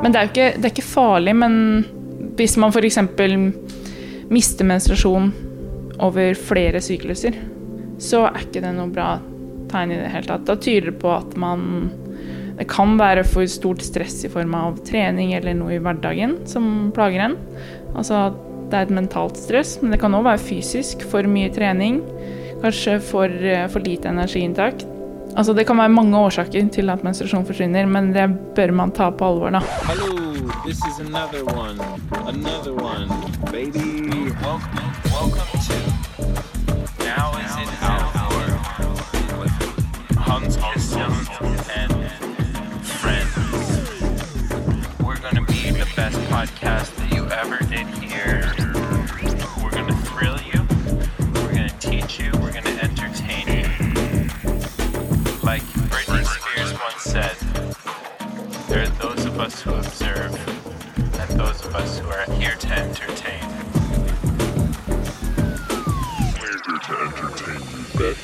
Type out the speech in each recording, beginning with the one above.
Men det er jo ikke, det er ikke farlig, men hvis man f.eks. mister menstruasjon over flere sykluser, så er ikke det noe bra tegn i det hele tatt. Da tyder det på at man Det kan være for stort stress i form av trening eller noe i hverdagen som plager en. Altså det er et mentalt stress, men det kan òg være fysisk. For mye trening. Kanskje for, eh, for lite energiinntak. Altså Det kan være mange årsaker til at menstruasjon forsvinner, men det bør man ta på alvor. da. Hello, this is another one. Another baby. Welcome, welcome Now Is It Our with Hans Christian and friends. We're gonna be the best podcast that you ever did hear. Those who observe and those of us who are here to entertain. We're here to entertain you, bitch.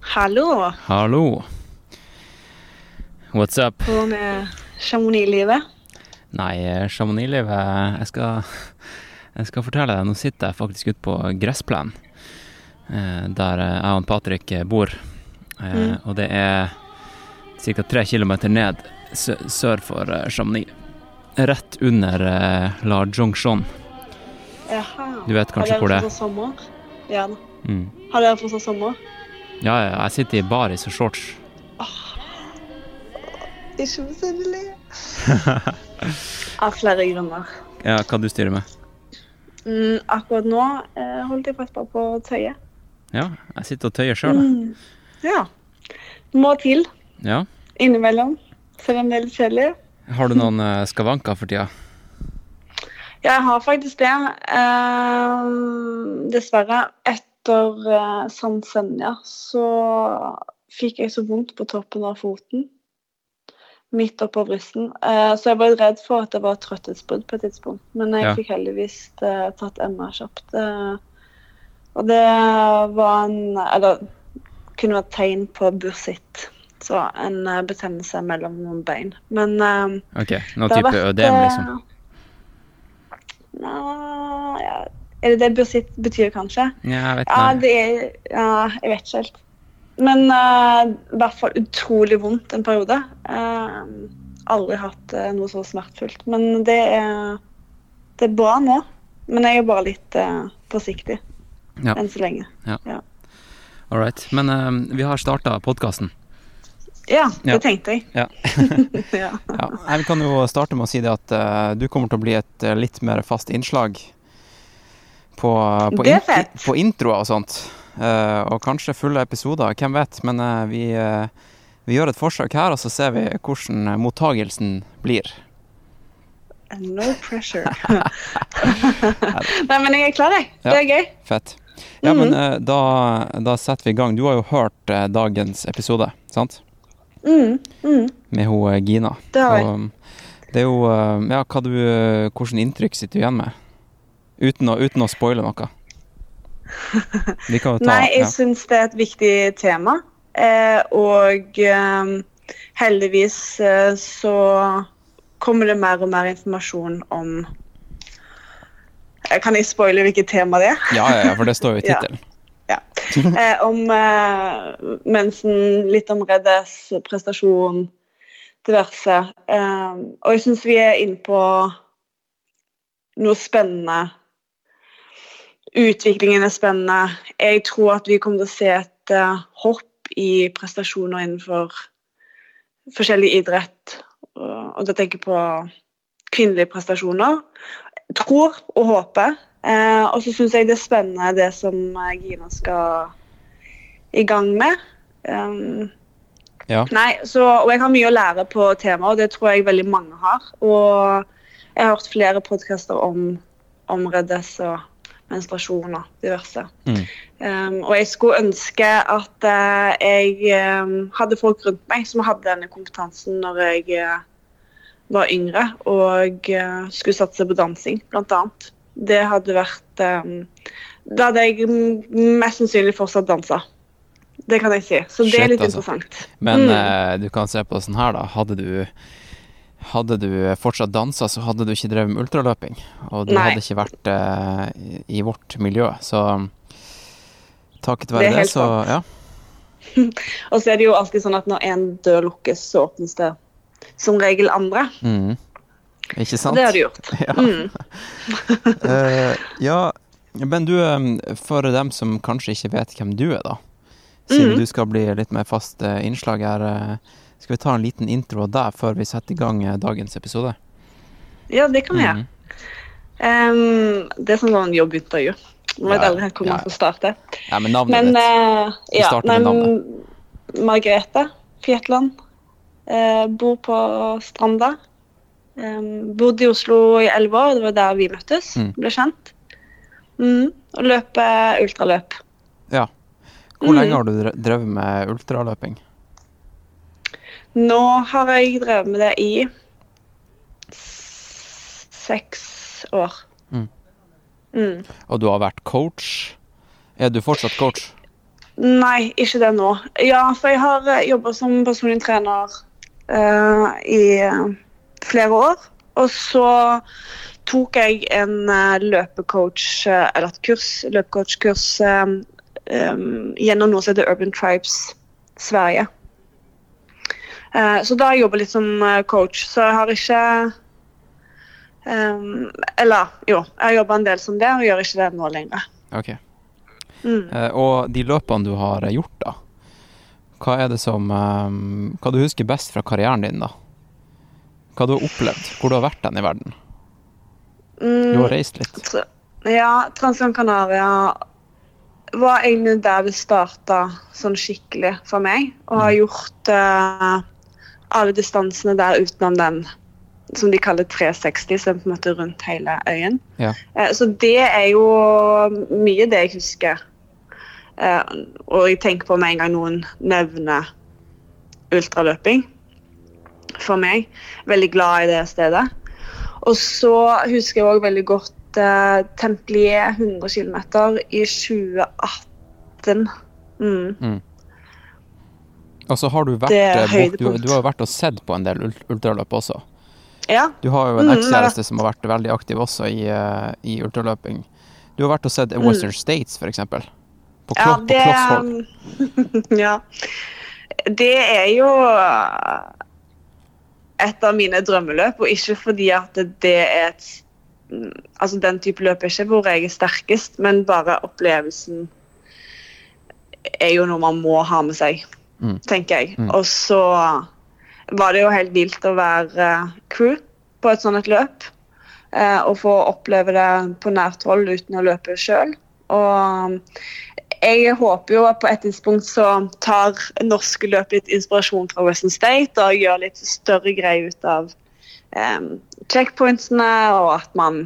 Hallo, Hallo. What's up? hvordan er Chamonix-livet? Nei, eh, Chamonix-livet Jeg skal Jeg skal fortelle deg, nå sitter jeg faktisk ute på gressplen. eh, Der eh, jeg og Patrick eh, bor. Eh, Mm. Og det er ca. tre kilometer ned sør for eh, Chamonix. Rett under eh, La Jonction. Jaha. Du vet kanskje hvor det er? fortsatt sommer? Ja. Mm. Har dere fortsatt sommer? Ja, jeg sitter i baris og shorts. Ikke misunnelig. Av flere grunner. Ja, hva du styrer med? Mm, akkurat nå eh, holdt jeg faktisk bare på å tøye. Ja, jeg sitter og tøyer sjøl. Mm. Ja. Må til Ja. innimellom, selv om det er litt kjedelig. Har du noen eh, skavanker for tida? Ja, jeg har faktisk det. Eh, dessverre. Etter eh, San Senja så fikk jeg så vondt på toppen av foten. Midt oppå bristen. Eh, så jeg var redd for at det var et trøtthetsbrudd på et tidspunkt. Men jeg Ja. fikk heldigvis eh, tatt MR kjapt. Eh, og det var en Eller kunne vært tegn på bursitt. Så en betennelse mellom noen bein. Men Ok, noen type vært, ødem, liksom? Nei, ja. Er det det bursitt betyr, kanskje? Ja, jeg vet ikke. det er Ja, jeg vet ikke helt. Men uh, i hvert fall utrolig vondt en periode. Uh, aldri hatt uh, noe så smertefullt. Men det er, det er bra nå. Men jeg er bare litt forsiktig Ja. enn så lenge. All right. Men vi har starta podkasten. Ja, det Ja. tenkte jeg. Ja. ja. Ja, jeg kan jo starte med å si det at du kommer til å bli et litt mer fast innslag på, på, er på introer og sånt. Eh, og kanskje fulle episoder, hvem vet. Men eh, vi, eh, vi gjør et forsøk her, og så ser vi hvordan mottagelsen blir. No pressure. Nei, men jeg er klar, jeg. Det er gøy. Fett. Ja, men eh, da, da setter vi i gang. Du har jo hørt eh, dagens episode, sant? Mm, mm, Med hun Gina. det har jeg. Og, det er jo Ja, hva du, hvordan inntrykk sitter du igjen med? Uten å, uten å spoile noe. Ta Nei, jeg ja. syns det er et viktig tema. Eh, og eh, heldigvis eh, så kommer det mer og mer informasjon om Kan jeg spoile hvilket tema det er? ja, ja, ja, for det står jo i Ja. tittelen. Eh, om eh, mensen, litt om Reddes prestasjon, diverse. Eh, og jeg syns vi er inne på noe spennende. Utviklingen er spennende. Jeg tror at vi kommer til å se et eh, hopp i prestasjoner innenfor forskjellig idrett. Og, da tenker jeg på kvinnelige prestasjoner. Tror og håper. Eh, og så syns jeg det er spennende det som eh, Gina skal i gang med. Um, Ja. Nei, så, og jeg har mye å lære på temaet, og det tror jeg veldig mange har. Og jeg har hørt flere podkaster om, om Reddes og menstruasjon og diverse. Mm. Um, og jeg skulle ønske at uh, jeg um, hadde folk rundt meg som hadde denne kompetansen når jeg, uh, var yngre og uh, skulle satse på dansing, annet. Det hadde vært um, Da hadde jeg mest sannsynlig fortsatt dansa. Det kan jeg si. Så det Shit, er litt altså. interessant. Men Mm. du kan se på sånn her, da. Hadde du, hadde du fortsatt dansa, så hadde du ikke drevet med ultraløping. Og du Nei. hadde ikke vært eh, i, i vårt miljø. Så takket være det, det, så sant. ja. Og så er det jo alltid sånn at når en dør lukkes, så åpnes det som regel andre. Mm. Ikke sant? det har du gjort. Ja. Mm. uh, ja, men du, eh, for dem som kanskje ikke vet hvem du er, da. Siden mm. du skal bli litt mer fast eh, innslag her, eh, skal vi ta en liten intro der før vi setter i gang eh, dagens episode? Ja, det kan vi gjøre. Mhm. Um, det er sånn sånn jobbintervju. Man vet Ja, aldri hvor man ja. skal starte. Ja, men navnet Men ditt. eh, Vi ja, starter med navnet. Margrethe Fjetland. Uh, bor på Stranda. Um, bodde i Oslo i elleve år, det var der vi møttes. Mm. Ble kjent. Mm, og løper ultraløp. Ja. Hvor Mhm. lenge har du dre- drevet med ultraløping? Nå har jeg drevet med det i seks år. Mm. Mm. Og du har vært coach? Er du fortsatt coach? Nei, ikke det nå. Ja, for jeg har jobba som personlig trener uh, i eh, flere år. Og så tok jeg en eh, løpecoach, eh, eller et kurs, løpecoachkurs eh, um, gjennom noe som heter Urban Tribes Sverige. Eh, så da jeg jobba litt som eh, coach, så jeg har ikke um, Eller jo, jeg har jobba en del som det, og gjør ikke det nå lenger. Ok. Mm. Eh, og de løpene du har gjort, da. Hva er det som um, Hva du husker best fra karrieren din, da? Hva du har opplevd? Hvor du har vært den i verden? Du har reist litt. Tr- Ja, Transgran Canaria var egentlig der det starta sånn skikkelig for meg. Og har gjort eh, alle distansene der utenom den som de kaller 360, som er på en måte rundt hele øyen. Ja. Eh, så det er jo mye det jeg husker. Eh, og jeg tenker på med en gang noen nevner ultraløping. For meg. Veldig glad i det stedet. Og så husker jeg òg veldig godt eh, Templier 100 km i 2018. Mm. Og så har du vært eh, du, du har jo vært og sett på en del ultraløp også. Ja. Du har jo en Mm, ekskjæreste som har vært veldig aktiv også i, eh, i ultraløping. Du har vært og sett Western States, for eksempel. På, Mm. ja, på det. Ja. Det er jo et av mine drømmeløp, og ikke fordi at det er et Altså, den type løp er ikke hvor jeg er sterkest, men bare opplevelsen er jo noe man må ha med seg, Mm. tenker jeg. Mm. Og så var det jo helt vilt å være eh, crew på et sånt et løp. eh, og få oppleve det på nært hold uten å løpe sjøl. Og jeg håper jo at på et tidspunkt så tar norske løp litt inspirasjon fra Western State og gjør litt større greier ut av um, checkpointsene, og at man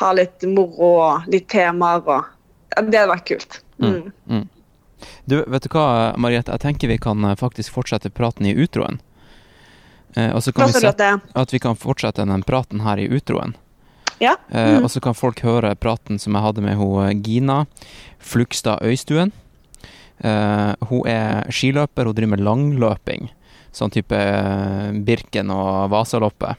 har litt moro og litt temaer. Og, det hadde vært kult. Mm. Mm. Du, vet du hva, Mariette? Jeg tenker vi kan eh, faktisk fortsette praten i utroen. Eh, og så kan vi sette, at vi kan fortsette den praten her i utroen. Ja? Eh, Mm. Og så kan folk høre praten som jeg hadde med hun eh, Gina Flugstad Øystuen. Eh, hun er skiløper, hun driver med langløping. Sånn type eh, Birken og Vasaloppet.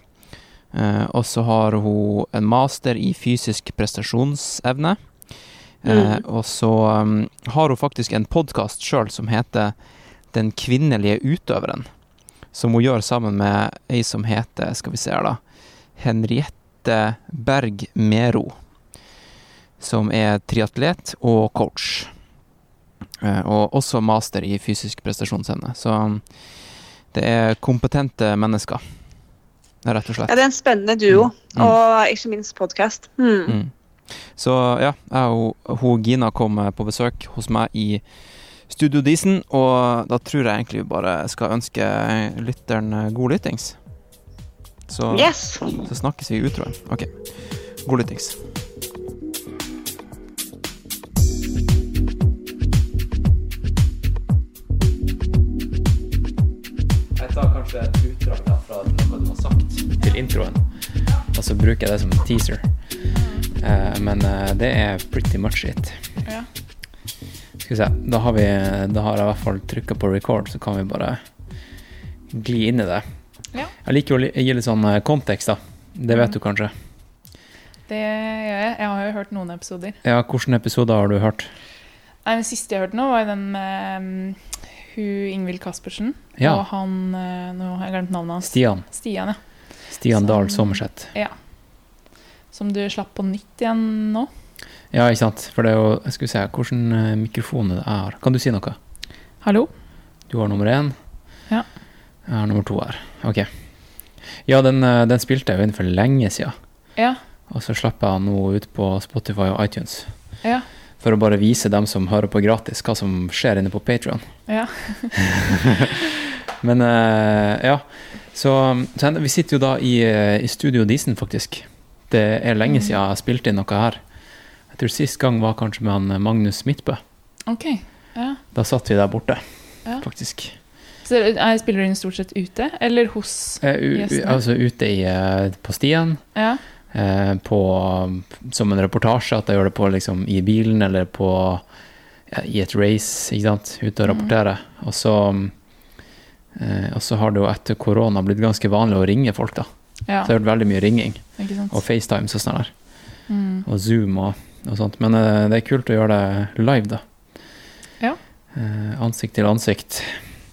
Eh, og så har hun en master i fysisk prestasjonsevne. Eh, Mm. og så um, har hun faktisk en podkast sjøl som heter Den kvinnelige utøveren. Som hun gjør sammen med ei som heter, skal vi se her, da Henriette Berg Mero. Som er triatlet og coach. Eh, og også master i fysisk prestasjonsevne. Så um, det er kompetente mennesker, rett og slett. ja, det er en spennende duo, Mm. og ikke minst podkast. Mm. Så ja, jeg og hun Gina kom eh, på besøk hos meg i Studio Disen, og da tror jeg egentlig vi bare skal ønske lytteren eh, god lyttings. Så, Yes! så snakkes vi i utroen. OK. God lyttings. Jeg tar kanskje et utdrag fra noe du har sagt til introen. Og så bruker jeg det som en teaser. Eh, men eh, det er pretty much it. Ja. Skal vi se. Da har, vi, da har jeg i hvert fall trykka på record, så kan vi bare gli inn i det. Ja. Jeg liker å gi litt sånn eh, kontekst, da. Det vet Mm. du kanskje. Det gjør jeg. Jeg har jo hørt noen episoder. Ja, Hvilke episoder har du hørt? Nei, Den siste jeg hørte nå, var den med um, hun Ingvild Caspersen. Ja. Og han Nå har jeg glemt navnet hans. Stian. Stian, ja. Stian Dahl Sommerseth. Sommerseth. Som du slapp på nytt igjen nå. Ja, ikke sant. For det er jo jeg skulle se, hvilken eh, mikrofon er det har? Kan du si noe? Hallo? Du har nummer én. Ja. Jeg har nummer to her. Ok. Ja, den, eh, den spilte jeg jo inn for lenge siden. Ja. Og så slapp jeg den nå ut på Spotify og iTunes. Ja. For å bare vise dem som hører på gratis, hva som skjer inne på Patron. Ja. Men eh, ja. Så, så vi sitter jo da i, i Studio Disen, faktisk. Det er lenge Mm. siden jeg har spilt inn noe her. Jeg tror sist gang var kanskje med han eh, Magnus Midtbø. OK. Ja. Da satt vi der borte, Ja. faktisk. Så jeg spiller du inn stort sett ute, eller hos Eh, Gjestene. altså ute i, eh, på stien, Ja. eh, på, som en reportasje, at jeg gjør det på liksom, i bilen eller på, ja, i et race, ikke sant, ute og rapportere. rapportere. Og så, eh, og så har det jo etter korona blitt ganske vanlig å ringe folk, da. Ja. Så jeg har hørt veldig mye ringing, og FaceTime og sånn der, Mm. og Zoom og, og sånt. Men eh, det er kult å gjøre det live, da. Ja. Eh, ansikt til ansikt.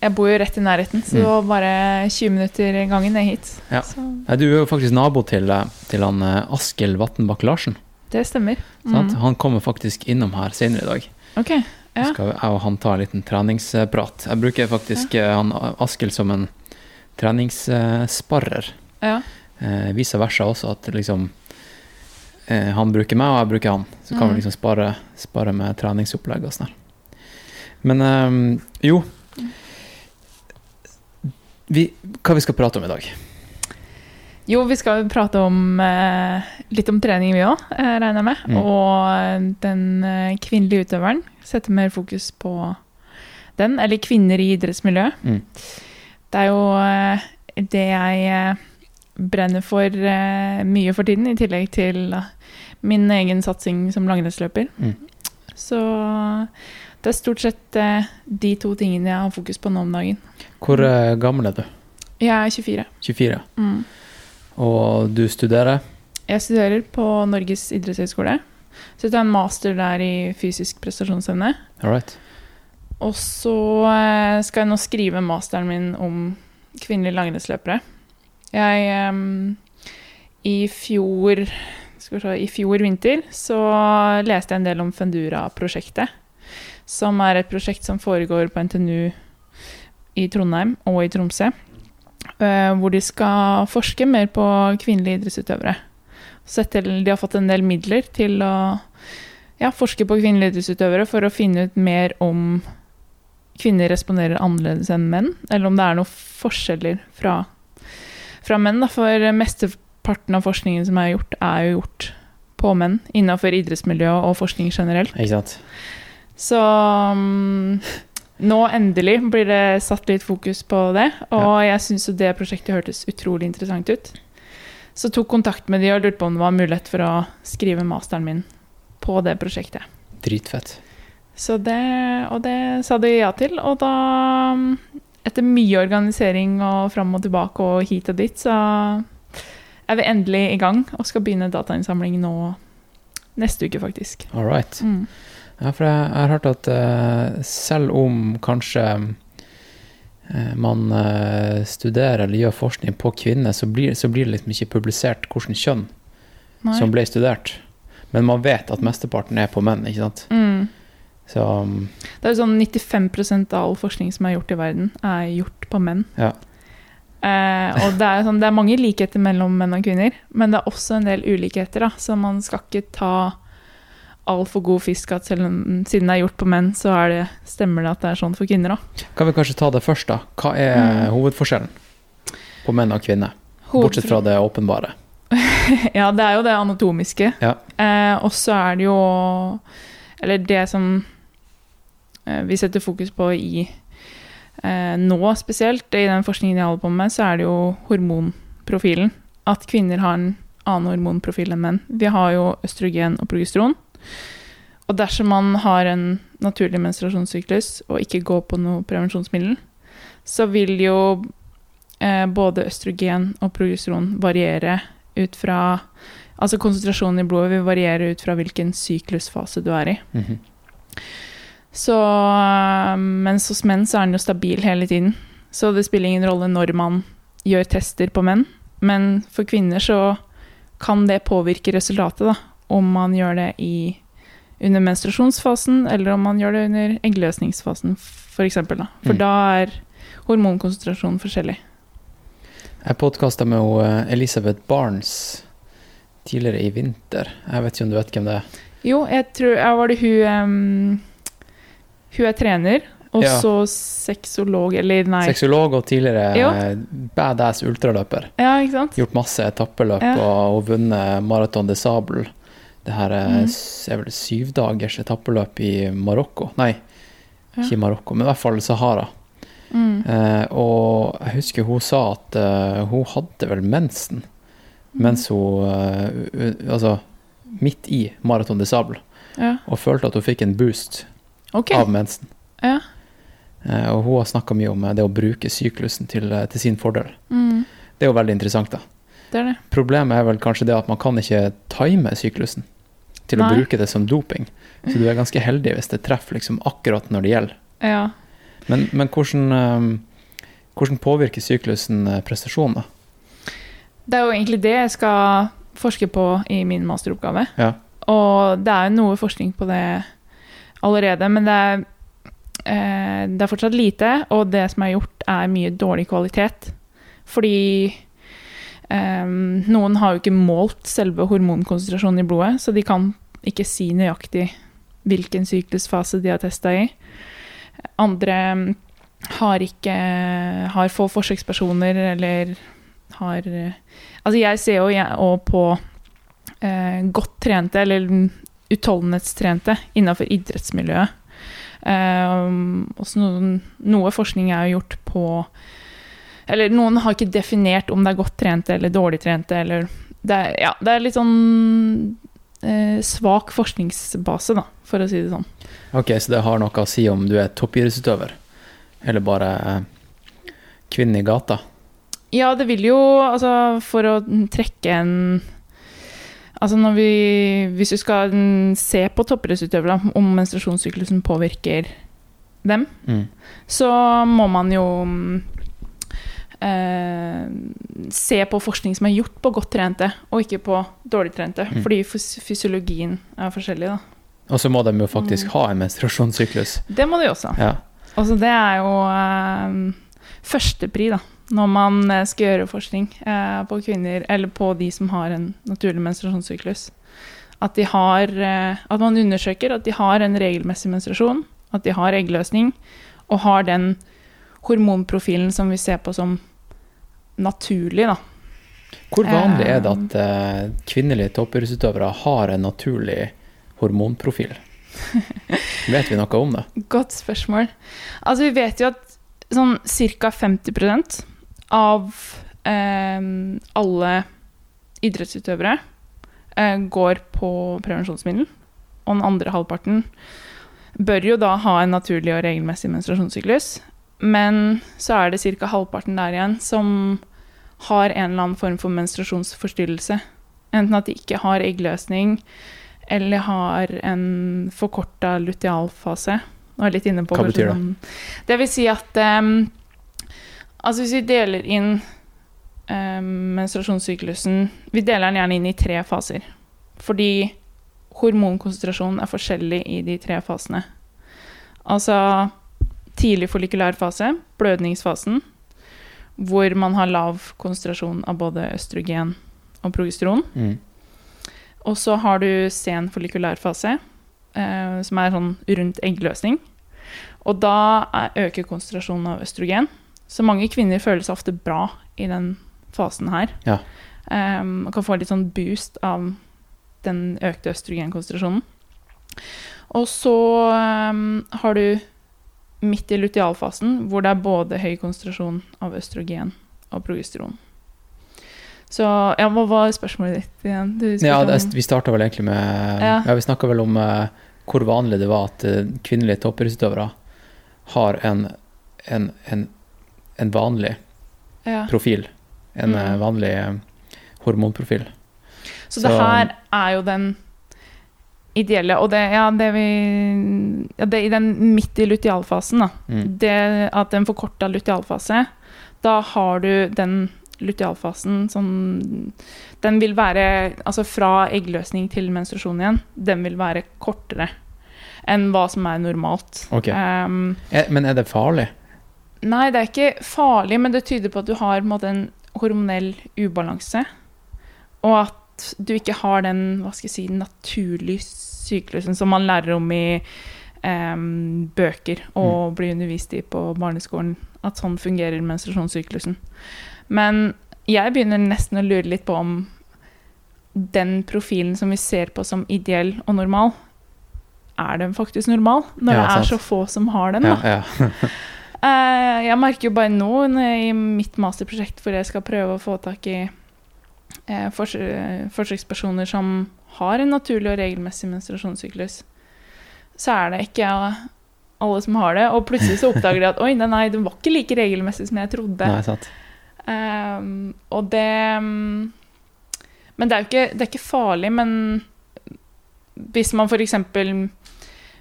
Jeg bor jo rett i nærheten, så Mm. bare 20 minutter gangen ned hit. Ja. Nei, du er jo faktisk nabo til, eh, til han eh, Askild Vatnbakk Larsen. det stemmer. Mm. Han kommer faktisk innom her senere i dag. OK. Ja. Så skal jeg og han ta en liten treningsprat. Jeg bruker faktisk ja. han Askild som en treningssparrer. Ja. Eh, vice versa også, at liksom eh, Han bruker meg, og jeg bruker han. Så kan Mm. vi liksom spare, spare med treningsopplegg og sånn. Men eh, jo vi, Hva vi skal prate om i dag? Jo, vi skal prate om eh, litt om trening, vi òg, regner jeg med. Mm. Og den eh, kvinnelige utøveren. Sette mer fokus på den, eller kvinner i idrettsmiljøet. Mm. Det er jo eh, det jeg eh, brenner for eh, mye for tiden, i tillegg til min egen satsing som langrennsløper. Mm. Så det er stort sett eh, de to tingene jeg har fokus på nå om dagen. Hvor eh, gammel er du? Jeg er 24. 24. Mm. Og du studerer? Jeg studerer på Norges idrettshøgskole. Så jeg tar en master der i fysisk prestasjonsevne. Og så skal jeg nå skrive masteren min om kvinnelige langrennsløpere. Jeg um, I fjor skal vi se, I fjor vinter så leste jeg en del om Fundura-prosjektet. Som er et prosjekt som foregår på NTNU i Trondheim og i Tromsø. Uh, Hvor de skal forske mer på kvinnelige idrettsutøvere. Til, de har fått en del midler til å ja, forske på kvinnelige idrettsutøvere for å finne ut mer om kvinner responderer annerledes enn menn, eller om det er noen forskjeller fra, fra menn. Da. For mesteparten av forskningen som er gjort, er jo gjort på menn innenfor idrettsmiljø og forskning generelt. Ikke sant? Så um, nå endelig blir det satt litt fokus på det, og jeg syns jo det prosjektet hørtes utrolig interessant ut. Så tok kontakt med de og lurte på om det var mulighet for å skrive masteren min på det prosjektet. Dritfett. Så det, og det sa de ja til, og da mm, etter mye organisering og fram og tilbake og hit og dit, så er vi endelig i gang og skal begynne datainnsamling nå neste uke, faktisk. All right. Mm. Ja, for jeg, jeg har hørt at uh, selv om kanskje uh, man uh, studerer eller gjør forskning på kvinner, så blir, så blir det liksom ikke publisert hvilket kjønn Nei. som ble studert. Men man vet at mesteparten er på menn, ikke sant? Mm. Så um, Det er jo sånn 95% av all forskning som er gjort i verden, er gjort på menn. Ja. Eh, og det er, sånn, det er mange likheter mellom menn og kvinner, men det er også en del ulikheter. Da, så man skal ikke ta altfor god fisk at selv om, siden det er gjort på menn, så det, stemmer det at det er sånn for kvinner Da. kan vi kanskje ta det først, da. Hva er Mm. hovedforskjellen på menn og kvinner? Bortsett fra det åpenbare. Ja, det er jo det anatomiske. Ja. Eh, og så er det jo Eller det som vi setter fokus på i eh, nå spesielt, i den forskningen jeg holder på med, så er det jo hormonprofilen. at kvinner har en annen hormonprofil enn menn. Vi har jo østrogen og progesteron. Og dersom man har en naturlig menstruasjonssyklus og ikke går på noe prevensjonsmiddel, så vil jo eh, både østrogen og progesteron variere ut fra Altså konsentrasjonen i blodet vil variere ut fra hvilken syklusfase du er i. Mhm. Så øh, Mens hos menn så er den jo stabil hele tiden. Så det spiller ingen rolle når man gjør tester på menn. Men for kvinner så kan det påvirke resultatet, da. Om man gjør det i, under menstruasjonsfasen, eller om man gjør det under eggløsningsfasen, f.eks. For, da. for Mm. da er hormonkonsentrasjonen forskjellig. Jeg podkasta med eh, Elisabeth Barnes tidligere i vinter. Jeg vet ikke om du vet hvem det er? Jo, jeg tror jeg Var det hun ehm, Hun er trener, og Ja. så sexolog, eller nei Sexolog og tidligere Jo. eh, badass ultraløper. Ja, ikke sant? Gjort masse etappeløp Ja. og, og vunnet Marathon de Sable. Det her er, Mhm. s- er vel syvdagers etappeløp i Marokko. Nei, Ja. ikke Marokko, men i hvert fall Sahara. Mm. Eh, og jeg husker hun sa at eh, hun hadde vel mensen mens hun eh, u- u- Altså midt i Marathon de Sable, Ja. og følte at hun fikk en boost Ok. av mensen. Ja. Eh, og hun har snakka mye om eh, det å bruke syklusen til, eh, til sin fordel. Mm. Det er jo veldig interessant, da. Det er det. Problemet er vel kanskje det at man kan ikke time syklusen til å bruke det som doping. Så du er ganske heldig hvis det treffer liksom akkurat når det gjelder. Ja. Men, men hvordan, eh, hvordan påvirker syklusen prestasjonen, da? Det er jo egentlig det jeg skal forske på i min masteroppgave. Ja. Og det er jo noe forskning på det allerede, men det er, eh, det er fortsatt lite, og det som er gjort, er mye dårlig kvalitet. Fordi eh, noen har jo ikke målt selve hormonkonsentrasjonen i blodet, så de kan ikke si nøyaktig hvilken syklusfase de har testa i. Andre mm, har ikke har få forsøkspersoner eller har eh, Altså, jeg ser jo jeg, på eh, godt trente, eller utholdenhetstrente, innenfor idrettsmiljøet. Også noen, noe forskning er jo gjort på Eller noen har ikke definert om det er godt trente eller dårlig trente, eller Det er, ja, det er litt sånn eh, svak forskningsbase, da, for å si det sånn. Ok, så det har noe å si om du er toppidrettsutøver, eller bare eh, kvinne i gata? Ja, det vil jo Altså, for å trekke en Altså vi Hvis du skal se på toppidrettsutøvere, om menstruasjonssyklusen påvirker dem, Mm. så må man jo eh, se på forskning som er gjort på godt trente, og ikke på dårlig trente. Mm. Fordi fysiologien er forskjellig, da. Og så må de jo faktisk Mm. ha en menstruasjonssyklus. Det må de også. Ja. Altså, det er jo eh, førstepri, da, når man eh, skal gjøre forskning eh, på kvinner, eller på de som har en naturlig menstruasjonssyklus. At, de har, eh, at man undersøker at de har en regelmessig menstruasjon, at de har eggløsning, og har den hormonprofilen som vi ser på som naturlig, da. Hvor vanlig er det at eh, kvinnelige toppidrettsutøvere har en naturlig hormonprofil? Vet vi noe om det? Godt spørsmål. Altså, vi vet jo at sånn ca. 50 av eh, alle idrettsutøvere eh, går på prevensjonsmiddel. Og den andre halvparten bør jo da ha en naturlig og regelmessig menstruasjonssyklus. Men så er det ca. halvparten der igjen som har en eller annen form for menstruasjonsforstyrrelse. Enten at de ikke har eggløsning, eller har en forkorta lutealfase. Nå er jeg litt inne på Hva betyr det? sånn- Det vil si at em, Altså hvis vi deler inn em, menstruasjonssyklusen Vi deler den gjerne inn i tre faser. Fordi hormonkonsentrasjonen er forskjellig i de tre fasene. Altså tidlig follikulær fase, blødningsfasen, hvor man har lav konsentrasjon av både østrogen og progesteron. Mm. Og så har du sen follikulær fase, eh, som er sånn rundt eggløsning. Og da er, øker konsentrasjonen av østrogen. Så mange kvinner føler seg ofte bra i den fasen her. Ja. Um, man kan få litt sånn boost av den økte østrogenkonsentrasjonen. Og så um, har du midt i lutealfasen, hvor det er både høy konsentrasjon av østrogen og progesteron. Så ja, hva var spørsmålet ditt igjen? Du Ja, det, vi starta vel egentlig med Ja. Ja, vi snakka vel om uh, hvor vanlig det var at uh, kvinnelige toppidrettsutøvere har en, en, en, en vanlig ja. profil. En Mm. eh, vanlig eh, hormonprofil. Så det her er jo den ideelle, og det, ja, det vi ja, det, I den midt i lutealfasen, da. Mm. Det at en forkorta lutealfase, da har du den lutealfasen som Den vil være Altså fra eggløsning til menstruasjon igjen, den vil være kortere enn hva som er normalt. Okay. Um, Er, men er det farlig? Nei, det er ikke farlig, men det tyder på at du har en, måte, en hormonell ubalanse. Og at du ikke har den hva skal jeg si, naturlige syklusen som man lærer om i em, bøker og blir undervist i på barneskolen. At sånn fungerer menstruasjonssyklusen. Men jeg begynner nesten å lure litt på om den profilen som vi ser på som ideell og normal, er den faktisk normal? Når Ja, det er sant. så få som har den, da. Ja, ja. Eh, jeg merker jo bare nå i mitt masterprosjekt hvor jeg skal prøve å få tak i eh, forsøkspersoner som har en naturlig og regelmessig menstruasjonssyklus, så er det ikke alle som har det. Og plutselig så oppdager de at oi, nei, den var ikke like regelmessig som jeg trodde. Nei, sant. Um, og det Men det er jo ikke, det er ikke farlig, men hvis man f.eks.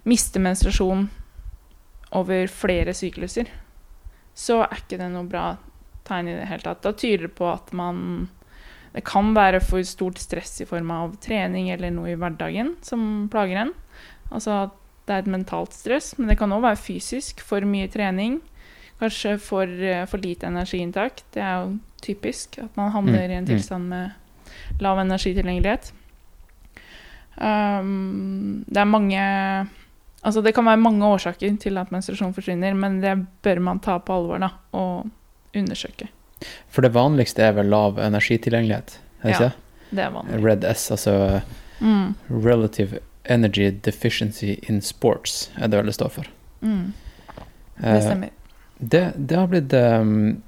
mister menstruasjon over flere sykluser, så er ikke det noe bra tegn i det hele tatt. Da tyder det på at man Det kan være for stort stress i form av trening eller noe i hverdagen som plager en. Altså at det er et mentalt stress, men det kan òg være fysisk. For mye trening. Kanskje for, eh, for lite energiinntak. Det er jo typisk at man havner Mm, i en mm. tilstand med lav energitilgjengelighet. Um, det er mange Altså det kan være mange årsaker til at menstruasjon forsvinner, men det bør man ta på alvor da, og undersøke. For det vanligste er vel lav energitilgjengelighet? Er det Ja. det? Det er vanlig. Red S, altså Mm, Relative Energy Deficiency in Sports, er det vel det står for. mm, det Eh, stemmer. Det, det, har blitt, um,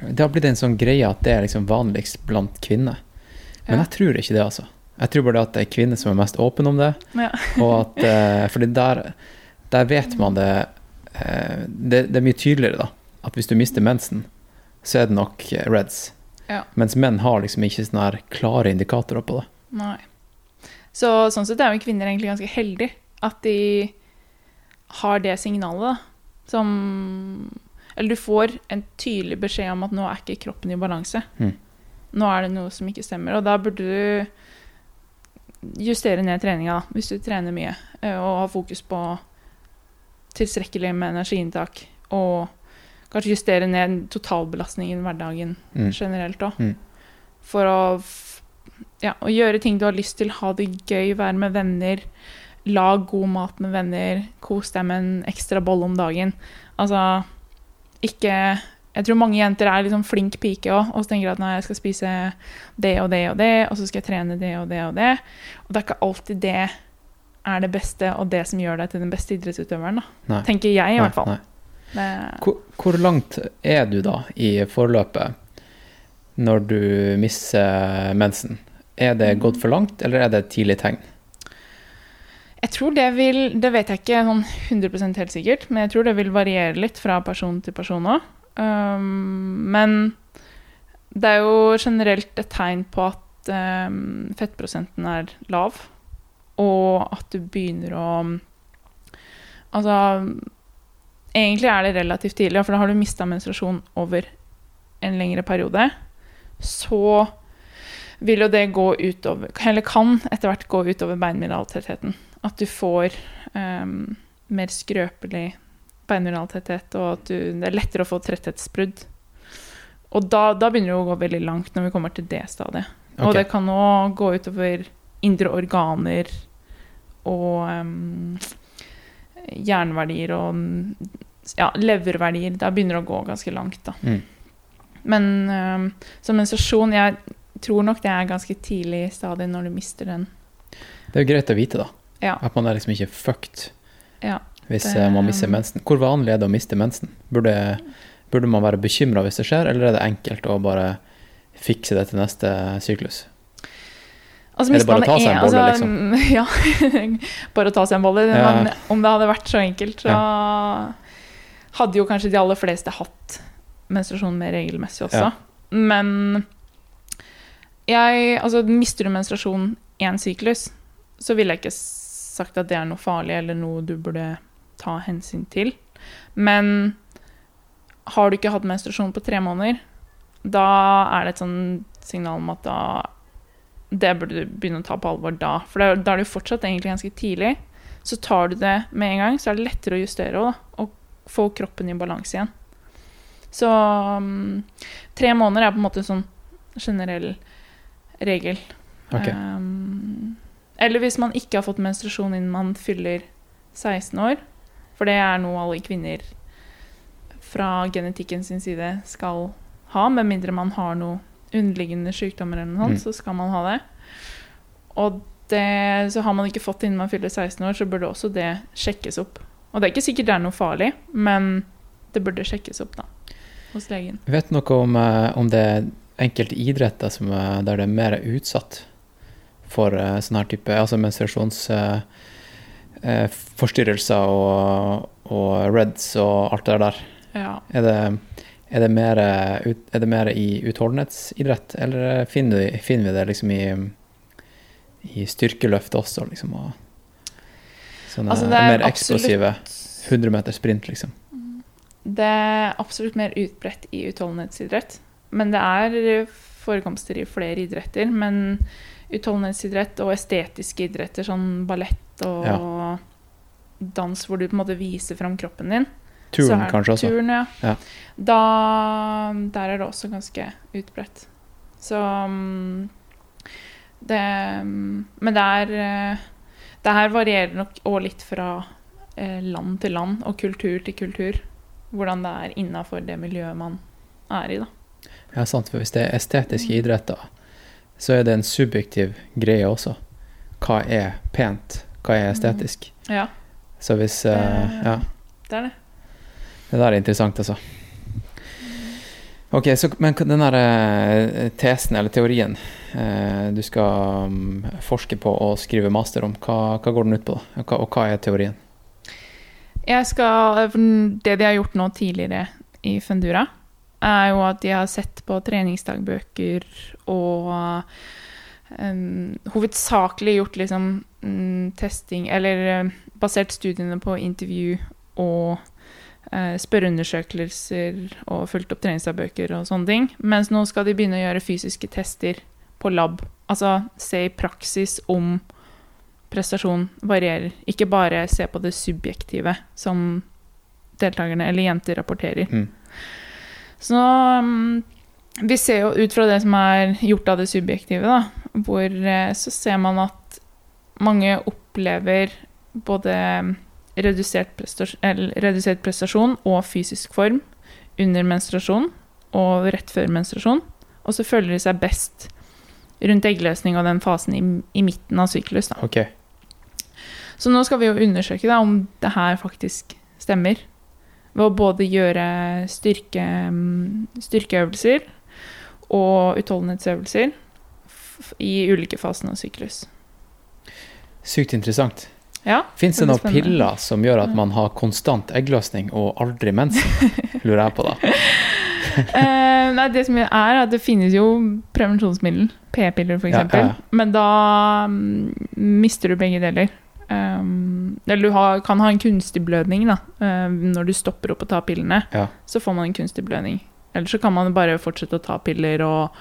det har blitt en sånn greie at det er liksom vanligst blant kvinner. Men Ja. jeg tror ikke det, altså. Jeg tror bare det at det er kvinner som er mest åpne om det. Ja. Og at, eh, fordi der, der vet man det, eh, det Det er mye tydeligere, da. At hvis du mister mensen, så er det nok eh, reds. Ja. Mens menn har liksom ikke sånne her klare indikatorer på det. Nei. Så sånn sett er jo kvinner egentlig ganske heldige at de har det signalet, da. Som Eller du får en tydelig beskjed om at nå er ikke kroppen i balanse. Mm. Nå er det noe som ikke stemmer. Og da burde du justere ned treninga, hvis du trener mye. eh, Og ha fokus på tilstrekkelig med energiinntak. Og kanskje justere ned totalbelastningen i hverdagen Mm. generelt òg. Mm. For å, ja, å gjøre ting du har lyst til, ha det gøy, være med venner, lag god mat med venner, kos deg med en ekstra bolle om dagen. Altså ikke Jeg tror mange jenter er liksom flink pike òg, og tenker at nei, jeg skal spise det og det og det, og så skal jeg trene det og det og det. Og det er ikke alltid det er det beste og det som gjør deg til den beste idrettsutøveren. Tenker jeg, i Nei, hvert fall. Hvor, hvor langt er du da i forløpet når du mister mensen? Er det gått for langt, eller er det et tidlig tegn? Jeg tror det vil Det vet jeg ikke sånn 100 helt sikkert, men jeg tror det vil variere litt fra person til person òg. Um, men det er jo generelt et tegn på at um, fettprosenten er lav, og at du begynner å Altså Egentlig er det relativt tidlig, for da har du mista menstruasjon over en lengre periode. Så vil jo det gå utover Eller kan etter hvert gå utover beinmineraltettheten. At du får um, mer skrøpelig beinmineraltetthet, og at du, det er lettere å få tretthetsbrudd. Og da, da begynner det å gå veldig langt når vi kommer til det stadiet. Og det kan òg gå utover indre organer og um, jernverdier og ja, leververdier. Da begynner det å gå ganske langt, da. Mm. Men um, som menstruasjon Jeg tror nok det er ganske tidlig stadie når du mister den. Det er jo greit å vite, da. Ja. At man er liksom ikke fucked Ja. Hvis Det- eh, man mister mensen. Hvor vanlig er det å miste mensen? Burde, burde man være bekymra hvis det skjer, eller er det enkelt å bare fikse det til neste syklus? Altså, Er det bare å ta seg en bolle, altså, Ja. bare å ta seg en bolle. Ja. Men om det hadde vært så enkelt, så hadde jo kanskje de aller fleste hatt menstruasjon mer regelmessig også. Ja. Men jeg Altså, mister du menstruasjon én syklus, så ville jeg ikke sagt at det er noe farlig eller noe du burde ta hensyn til. Men har du ikke hatt menstruasjon på tre måneder, da er det et sånn signal om at da det burde du begynne å ta på alvor da. For da, da er det jo fortsatt egentlig ganske tidlig. Så tar du det med en gang, så er det lettere å justere da, og få kroppen i balanse igjen. Så um, tre måneder er på en måte en sånn generell regel. Okay. Um, eller hvis man ikke har fått menstruasjon innen man fyller 16 år, for det er noe alle kvinner fra genetikken sin side skal ha, med mindre man har noe underliggende sykdommer eller noe sånt, Mm. så skal man ha det. Og det, så har man ikke fått det innen man fyller 16 år, så burde også det sjekkes opp. Og det er ikke sikkert det er noe farlig, men det burde sjekkes opp da, hos legen. Vet du noe om, eh, om det er enkelte idretter som, eh, der det er mer utsatt for eh, sånn her type altså menstruasjonsforstyrrelser og, og reds og alt det der? Ja. Er det, er det, mer, eh, er det mer i utholdenhetsidrett, eller finner, vi- finner vi det liksom i, i styrkeløft også, liksom? Og sånne Altså, er mer eksplosive 100 meter sprint, liksom? Det er absolutt mer utbredt i utholdenhetsidrett. Men det er forekomster i flere idretter. Men utholdenhetsidrett og estetiske idretter, sånn ballett og dans, hvor du på en måte viser fram kroppen din så er- kanskje også? Turen, ja. Ja. Da, der er det også ganske utbredt. Så mm, det mm, Men det er eh, Det her varierer nok òg litt fra eh, land til land og kultur til kultur. Hvordan det er innafor det miljøet man er i, da. Ja, sant, for hvis det er estetiske idretter, så er det en subjektiv greie også. Hva er pent? Hva er estetisk? Ja, Så hvis eh, Det- Ja, det er det. det der er interessant, altså. Ok, så, men den der eh, tesen, eller teorien, eh, du skal mm, forske på og skrive master om, hva, hva går den ut på, da? Og hva, og hva er teorien? Jeg skal, det de har gjort nå tidligere i Fundura, er jo at de har sett på treningsdagbøker og um, hovedsakelig gjort liksom mm, testing Eller eh, basert studiene på intervju og uh, spørreundersøkelser og fulgt opp treningsdagbøker og sånne ting. Mens nå skal de begynne å gjøre fysiske tester på lab. Altså se i praksis om prestasjon varierer. Ikke bare se på det subjektive som deltakerne eller jenter rapporterer. Mm. Så um, vi ser jo ut fra det som er gjort av det subjektive, da, hvor eh, så ser man at mange opplever både redusert prestasjon, eller redusert prestasjon og fysisk form under menstruasjon og rett før menstruasjon. Og så føler de seg best rundt eggløsning og den fasen i, i midten av syklus. Da. Ok, Så nå skal vi jo undersøke da, om det her faktisk stemmer. Ved å både gjøre styrke, mm, styrkeøvelser og utholdenhetsøvelser i ulike faser av syklus. sykt interessant. Ja, Fins det noen spennende. piller som gjør at man har konstant eggløsning og aldri mensen? Lurer jeg på, da. eh, nei, det som er at det finnes jo prevensjonsmiddel, p-piller f.eks., Ja, ja, ja. men da mm, mister du begge deler. Um, eller du har, kan ha en kunstig blødning da, eh, når du stopper opp å ta pillene. Ja. Så får man en kunstig blødning. Eller så kan man bare fortsette å ta piller og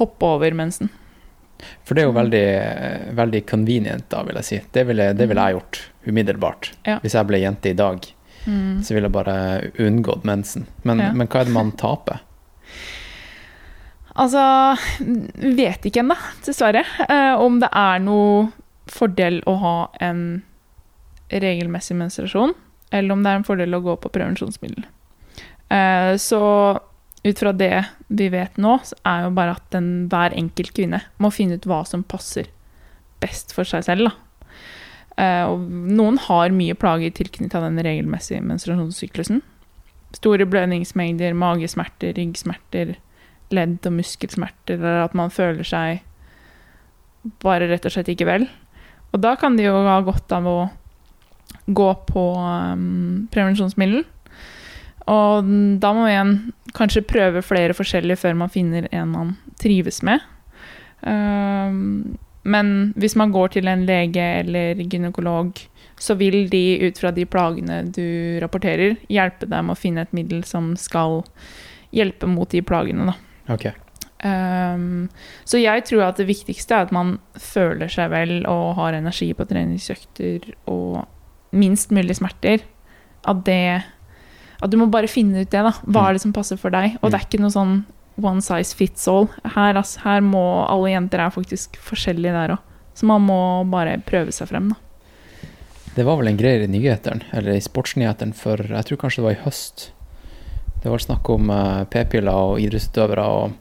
hoppe over mensen. For det er jo veldig, eh, veldig convenient, da, vil jeg si. Det ville, det ville jeg gjort umiddelbart. Ja. Hvis jeg ble jente i dag, Mm. så ville jeg bare unngått mensen. Men, Ja. men hva er det man taper? Altså, vet ikke ennå, dessverre, eh, om det er noe fordel å ha en regelmessig menstruasjon, eller om det er en fordel å gå på prevensjonsmiddel. Eh, så ut fra det vi vet nå, så er jo bare at den, hver enkelt kvinne må finne ut hva som passer best for seg selv. Eh, og noen har mye plager tilknyttet den regelmessige menstruasjonssyklusen. Store blødningsmengder, magesmerter, ryggsmerter, ledd- og muskelsmerter, eller at man føler seg bare rett og slett ikke vel. Og da kan de jo ha godt av å gå på um, prevensjonsmiddel. Og da må en kanskje prøve flere forskjellige før man finner en man trives med. Um, men hvis man går til en lege eller gynekolog, så vil de ut fra de plagene du rapporterer, hjelpe deg med å finne et middel som skal hjelpe mot de plagene. Da. Okay. Um, så jeg tror at det viktigste er at man føler seg vel og har energi på treningsøkter og minst mulig smerter. At det At du må bare finne ut det, da. Hva Mm. er det som passer for deg? Og det er ikke noe sånn one size fits all. Her, altså, her må alle jenter er faktisk forskjellige der òg. Så man må bare prøve seg frem, da. Det var vel en greie i nyhetene, eller i sportsnyhetene, for jeg tror kanskje det var i høst. Det var snakk om eh, p-piller og idrettsutøvere, og,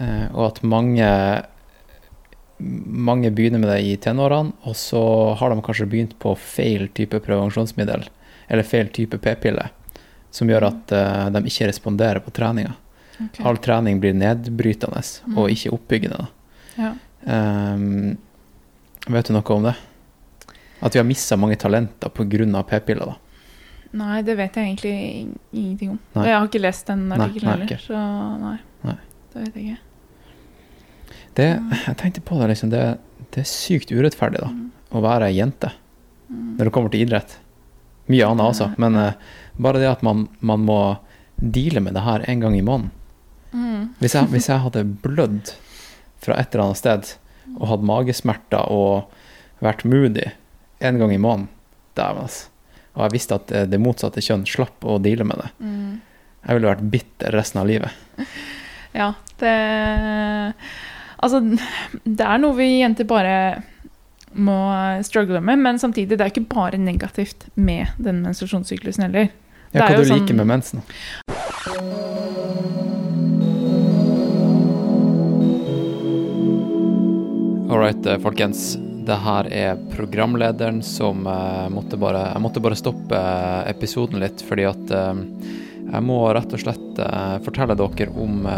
eh, og at mange mange begynner med det i tenårene, og så har de kanskje begynt på feil type prevensjonsmiddel, eller feil type p-pille, som gjør at uh, de ikke responderer på treninga. All trening blir nedbrytende Mm. og ikke oppbyggende. Ja. Um, vet du noe om det? At vi har mista mange talenter pga. p-piller? Nei, det vet jeg egentlig ingenting om. Nei. Jeg har ikke lest den artikkelen heller, så nei. Nei. Det vet jeg ikke. Det, jeg tenkte på det, liksom, det, det er sykt urettferdig da, å være jente når det kommer til idrett. Mye annet også, men eh, bare det at man, man må deale med det her en gang i måneden. Mm. Hvis jeg, hvis jeg hadde blødd fra et eller annet sted og hatt magesmerter og vært moody en gang i måneden, dæven altså. Og jeg visste at eh, det motsatte kjønn slapp å deale med det. Mm. Jeg ville vært bitter resten av livet. Ja, det Altså, det er noe vi jenter bare må struggle med, men samtidig, det er ikke bare negativt med den menstruasjonssyklusen heller. Ja, hva du sånn- liker med mensen? All right, eh, folkens. Det her er programlederen som uh, måtte bare Jeg måtte bare stoppe eh, episoden litt, fordi at uh, jeg må rett og slett uh, fortelle dere om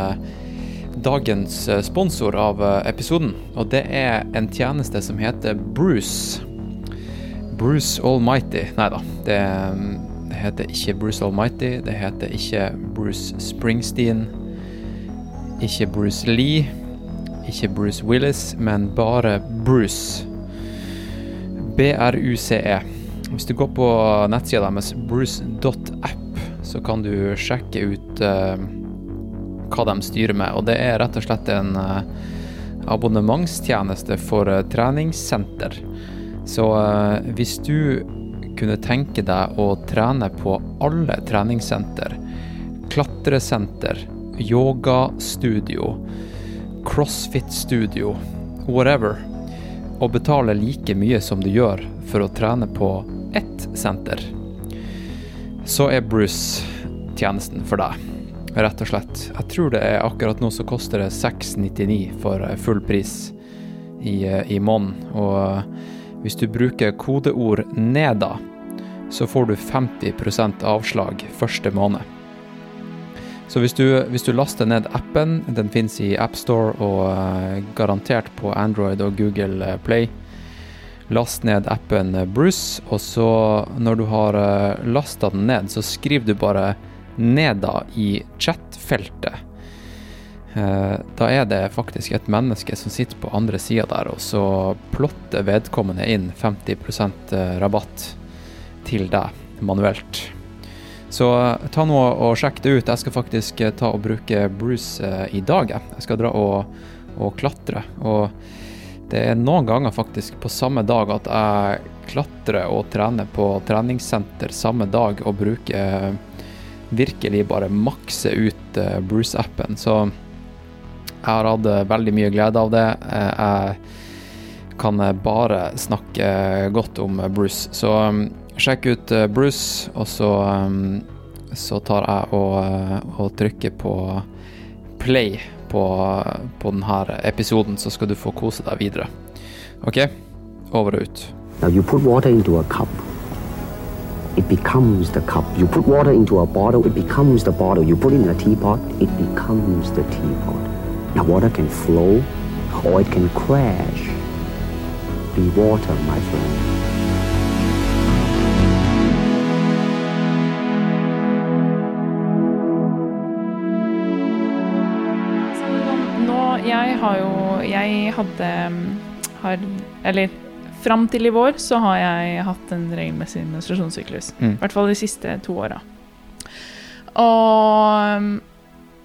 dagens sponsor av episoden. Og det er en tjeneste som heter Bruce. Bruce Almighty. Nei da, det, det heter ikke Bruce Almighty. Det heter ikke Bruce Springsteen. Ikke Bruce Lee. Ikke Bruce Willis, men bare Bruce. B-R-U-C-E. Hvis du går på nettsida deres, bruce.app, så kan du sjekke ut uh, hva de styrer med. Og det er rett og slett en uh, abonnementstjeneste for uh, treningssenter. Så hvis du kunne tenke deg å trene på alle treningssenter, klatresenter, yogastudio, crossfit-studio, whatever, og betale like mye som du gjør for å trene på ett senter, så er Bruce tjenesten for deg. Rett og slett. Jeg tror det er akkurat nå så koster det 699 for full pris i, eh, i måneden. Og hvis du bruker kodeord 'NEDA', så får du 50% avslag første måned. Så hvis du, hvis du laster ned appen, den finnes i AppStore og eh, garantert på Android og Google eh, Play, last ned appen eh, Bruce, og så når du har lasta den ned, så skriver du bare 'NEDA' i chat-feltet. Eh, da er det faktisk et menneske som sitter på andre sida der, og så plotter vedkommende inn 50% rabatt til deg manuelt. Så eh, ta nå og sjekk det ut. Jeg skal faktisk eh, ta og bruke Bruce eh, i dag. jeg. Skal dra og, og klatre. Og det er noen ganger faktisk på samme dag at jeg klatrer og trener på treningssenter samme dag og bruker eh, virkelig bare makse ut eh, Bruce-appen. Så jeg har hatt eh, veldig mye glede av det. Eh, Jeg kan eh, bare snakke godt om Bruce. Så um, sjekk ut Bruce, og så, um, så tar jeg og, og trykker på play på, på denne episoden, så skal du få kose deg videre. OK? Over og ut. Now you put water into a cup. it becomes the cup. You put water into a bottle, it becomes the bottle. You put in a teapot, it becomes the teapot. Now, water can flow or it can crash. Be water, my friend. Nå, jeg har jo Jeg hadde har, Eller fram til i vår så har jeg hatt en regelmessig menstruasjonssyklus. Mm. I hvert fall de siste to åra. Og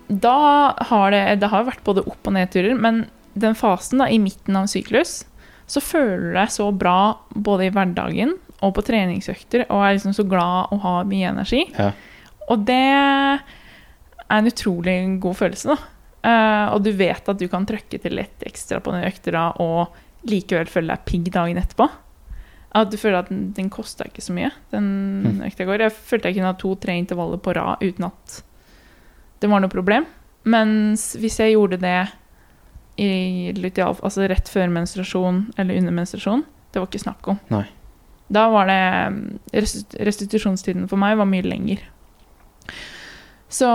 da har det Det har vært både opp- og nedturer, men den fasen da, i midten av syklus, så føler du deg så bra både i hverdagen og på treningsøkter, og er liksom så glad og har mye energi. Ja. Og det er en utrolig god følelse, da. Uh, og du vet at du kan trøkke til litt ekstra på den økta og likevel føle deg pigg dagen etterpå. At du føler at den, den kosta ikke så mye, den Mm. økta går. Jeg følte jeg kunne ha to-tre intervaller på rad uten at det var noe problem. Mens hvis jeg gjorde det i altså rett før menstruasjon eller under menstruasjon, det var ikke snakk om. Nei. Da var det Restitusjonstiden for meg var mye lenger. Så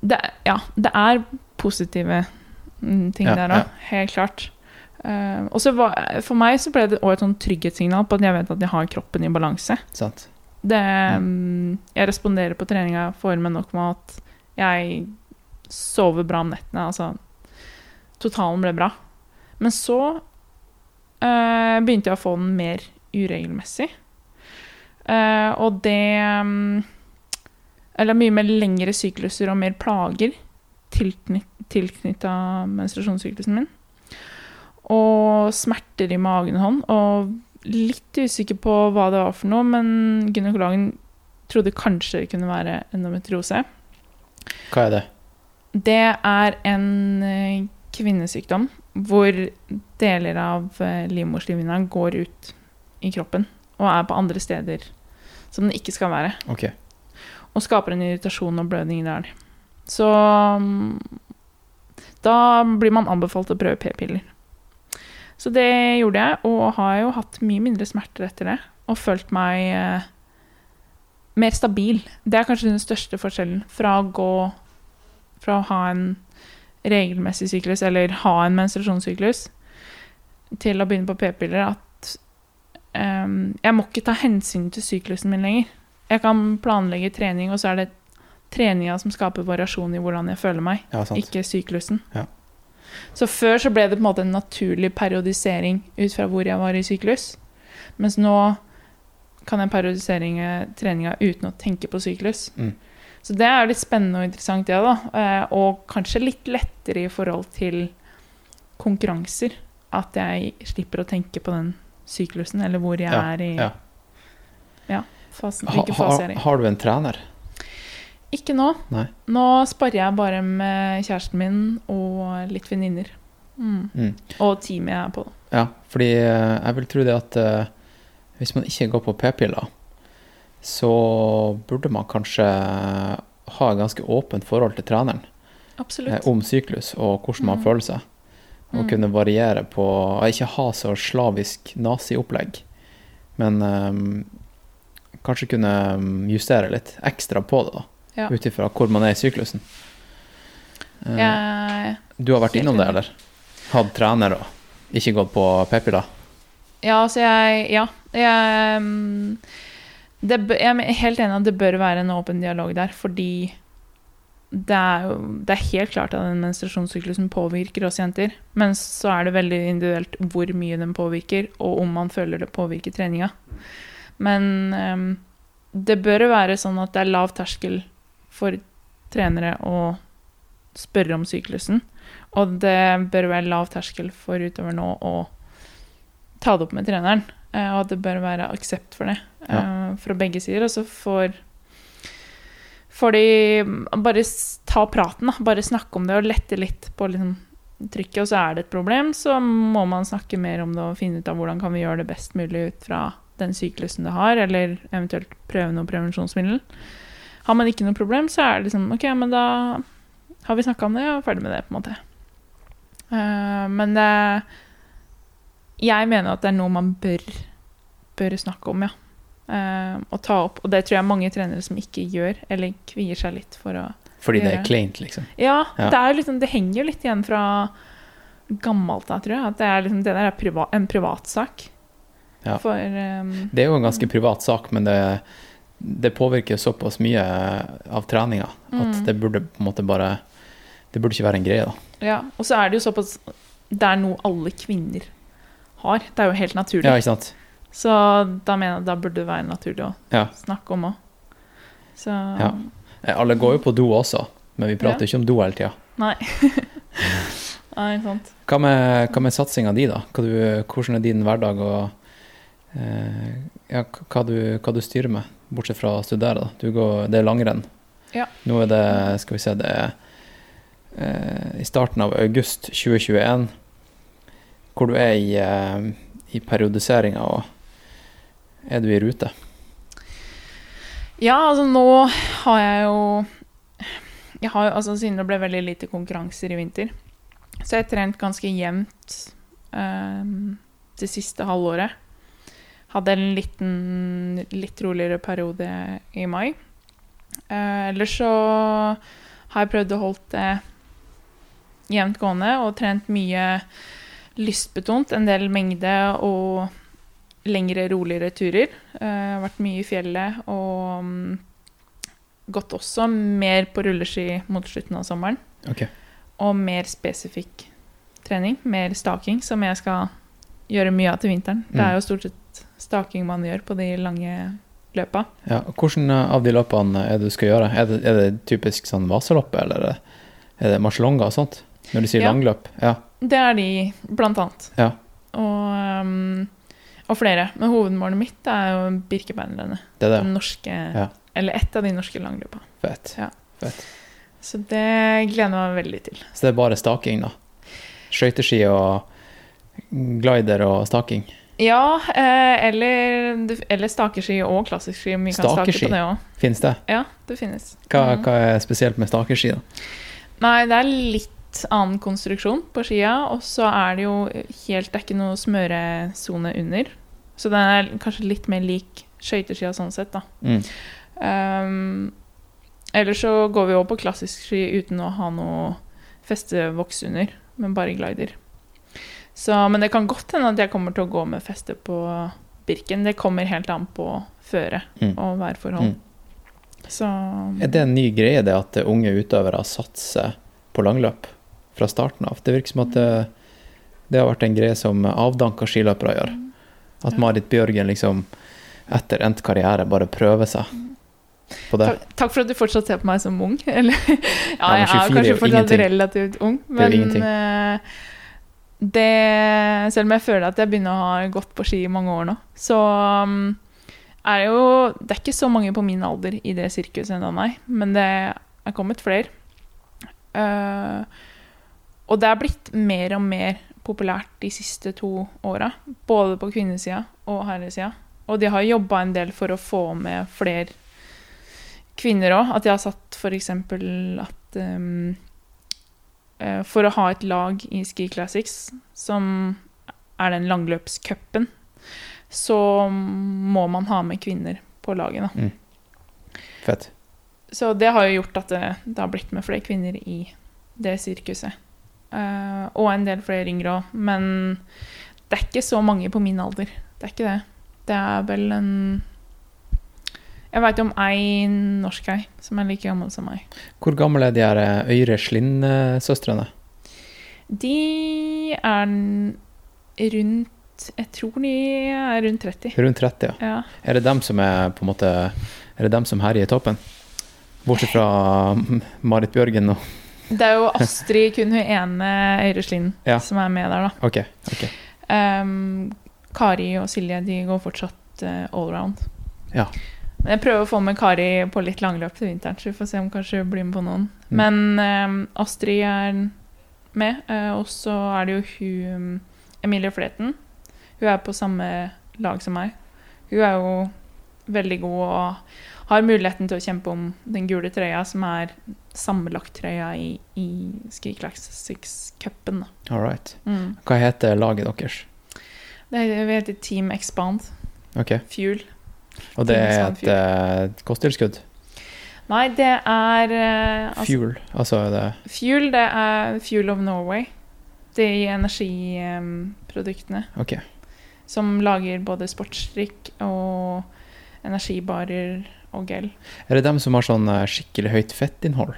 det, ja, det er positive mm, ting Ja, der ja. helt klart. Uh, og så var, for meg så ble det også et sånn trygghetssignal på at jeg vet at jeg har kroppen i balanse. Sant. Det, mm, jeg responderer på treninga, får med nok med at jeg sover bra om nettene. Altså, totalen ble bra. Men så eh, begynte jeg å få den mer uregelmessig. Uh, og det um, Eller mye mer lengre sykluser og mer plager tilknytta menstruasjonssyklusen min. Og smerter i magen og hånd. Og litt usikker på hva det var for noe, men gynekologen trodde kanskje det kunne være endometriose. Hva er det? Det er en eh, kvinnesykdom hvor deler av livmorslivet livmorslimhinna går ut i kroppen og er på andre steder som den ikke skal være. Ok. Og skaper en irritasjon og blødning der. Så mm, da blir man anbefalt å prøve p-piller. Så det gjorde jeg, og har jo hatt mye mindre smerter etter det. Og følt meg eh, mer stabil. Det er kanskje den største forskjellen fra å gå Fra å ha en regelmessig syklus, eller ha en menstruasjonssyklus, til å begynne på p-piller, at um, jeg må ikke ta hensyn til syklusen min lenger. Jeg kan planlegge trening, og så er det treninga som skaper variasjon i hvordan jeg føler meg, Ja, ikke syklusen. Ja. Så før så ble det på en måte en naturlig periodisering ut fra hvor jeg var i syklus. Mens nå kan jeg periodisere treninga uten å tenke på syklus. Mm. Så det er litt spennende og interessant, det, da. Eh, Og kanskje litt lettere i forhold til konkurranser. At jeg slipper å tenke på den syklusen, eller hvor jeg Ja, er i ja. fasen, Ha, hvilken fase jeg ha, er i. har du en trener? Ikke nå. Nei. Nå sparer jeg bare med kjæresten min og litt venninner. Mm. Mm. Og teamet jeg er på. Ja, fordi eh, jeg vil tro det at uh, hvis man ikke går på p-piller, så burde man kanskje ha et ganske åpent forhold til treneren eh, Absolutt. om syklus og hvordan man Mm. føler seg. Og Mm. kunne variere på Ikke ha så slavisk naziopplegg, men um, kanskje kunne mm, justere litt ekstra på det, da. Ja. Ut ifra hvor man er i syklusen. Eh, Jeg, Du har vært innom det, eller? Hatt trener og ikke gått på p-piller? ja, altså jeg Ja. Jeg, mm, det, jeg er helt enig at det bør være en åpen dialog der, fordi det er jo det er helt klart at den menstruasjonssyklusen påvirker oss jenter. Men så er det veldig individuelt hvor mye den påvirker, og om man føler det påvirker treninga. Men um, det bør være sånn at det er lav terskel for trenere å spørre om syklusen. Og det bør være lav terskel for utøver nå å ta det opp med treneren. Eh, Og at det bør være aksept for det ja. fra begge sider. Og så får får de bare ta praten, da. Bare snakke om det og lette litt på liksom, trykket. Og så er det et problem, så må man snakke mer om det og finne ut av hvordan kan vi gjøre det best mulig ut fra den syklusen du har, eller eventuelt prøve noe prevensjonsmiddel. Har man ikke noe problem, så er det liksom OK, men da har vi snakka om det og er ferdig med det, på en måte. Uh, men det Jeg mener at det er noe man bør, bør snakke om, ja. Uh, og ta opp. Og det tror jeg mange trenere som ikke gjør, eller kvier seg litt for å Fordi det er kleint, liksom. Ja, Ja. Det, er liksom, det henger jo litt igjen fra gammelt av, tror jeg. At det, er liksom, det der er priva, en privatsak. Ja. For um, Det er jo en ganske privat sak, men det, det påvirker såpass mye av treninga at Mm. det burde på en måte bare Det burde ikke være en greie, da. Ja, og så er det jo såpass Det er noe alle kvinner har. Det er jo helt naturlig. Ja, ikke sant? Så da mener da burde det være naturlig å Ja. snakke om òg. Så Ja. Eh, Alle går jo på do også, men vi prater Ja. ikke om do hele tida. Nei. Nei, sant. Hva med, hva med satsinga di, da? Du, hvordan er din hverdag, og eh, ja, hva, du, hva du styrer med, bortsett fra å studere? da? Du går, det er langrenn. Ja. Nå er det, skal vi se, det er eh, i starten av august 2021, hvor du er i, eh, i periodiseringa, og er du i rute? Ja, altså nå har jeg jo jeg har, altså Siden det ble veldig lite konkurranser i vinter, så jeg har trent ganske jevnt um, det siste halvåret. Hadde en liten, litt roligere periode i mai. Uh, ellers så har jeg prøvd å holde det jevnt gående og trent mye lystbetont. En del mengde og lengre, roligere turer. Uh, vært mye i fjellet og um, gått også mer på rulleski mot slutten av sommeren. Okay. Og mer spesifikk trening, mer staking, som jeg skal gjøre mye av til vinteren. Det Mm. er jo stort sett staking man gjør på de lange løpa. Ja, og Hvordan av de løpene er det du skal gjøre? Er det, er det typisk sånn vaseloppe, eller er det, er og sånt? Når du sier Ja. langløp? Ja. Det er de, blant annet. Ja. Og, um, og flere. Men hovedmålet mitt er jo Birkebeinerrennet. Det er det. Den norske Ja. Eller ett av de norske langløpa. Fett. Ja. Fett. Så det gleder jeg meg veldig til. Så det er bare staking, da? Skøyteski og glider og staking? Ja, eh, eller, eller stakeski og klassisk ski. Vi kan stake Stakeski? på det. Fins det? Ja, det finnes. Hva, Mm. hva er spesielt med stakeski, da? Nei, det er litt annen konstruksjon på skia, og så er det jo helt Det er ikke noe smøresone under. Så den er kanskje litt mer lik skøyteskia sånn sett, da. Mm. Um, ellers så går vi òg på klassisk ski uten å ha noe festevoks under, men bare glider. Så, men det kan godt hende at jeg kommer til å gå med feste på Birken. Det kommer helt an på føre Mm. og værforhold. Mm. Så Er det en ny greie, det at unge utøvere satser på langløp fra starten av? Det virker som at det, det har vært en greie som avdanka skiløpere gjør. At Marit Bjørgen liksom etter endt karriere bare prøver seg på det. Takk, takk for at du fortsatt ser på meg som ung. Eller, ja, jeg 24 er kanskje fortsatt relativt ung, men eh, det Selv om jeg føler at jeg begynner å ha gått på ski i mange år nå, så um, er det jo Det er ikke så mange på min alder i det sirkuset ennå, nei, men det er kommet flere. Eh, og det er blitt mer og mer populært de siste to åra, både på kvinnesida og herresida. Og de har jobba en del for å få med flere kvinner òg. At de har satt f.eks. at um, eh, For å ha et lag i Ski Classics, som er den langløpscupen, så må man ha med kvinner på laget. Da. Fett. Så det har jo gjort at det, det har blitt med flere kvinner i det sirkuset. Eh, og en del flere yngre òg. Men det er ikke så mange på min alder. Det er ikke det. Det er vel en Jeg veit om ei norsk ei som er like gammel som meg. Hvor gammel er de her eh, Øyre Slinn-søstrene? De er rundt Jeg tror de er rundt 30. Rundt 30, ja. Ja. Er det dem som er på en måte Er det dem som herjer i toppen? Bortsett fra Marit Bjørgen og Det er jo Astrid, kun hun ene Øyre Slind, Ja. som er med der, da. Ok. okay. Um, Kari og Silje de går fortsatt uh, allround. Ja. Men jeg prøver å få med Kari på litt langløp til vinteren, så vi får se om kanskje blir med på noen. Mm. Men um, Astrid er med, uh, og så er det jo hun Emilie Fleten. Hun er på samme lag som meg. Hun er jo veldig god og har muligheten til å kjempe om den gule trøya, som er sammenlagttrøya i, i Ski Classics-cupen. All right. Mm. Hva heter laget deres? Det heter- Team Expand. Ok. Fuel. Og det er et eh, kosttilskudd? Nei, det er uh, altså, Fuel? Altså er det Fuel, det er Fuel of Norway. De energiproduktene Ok. som lager både sportsdrikk og energibarer og gel. Er det dem som har sånn eh, skikkelig høyt fettinnhold?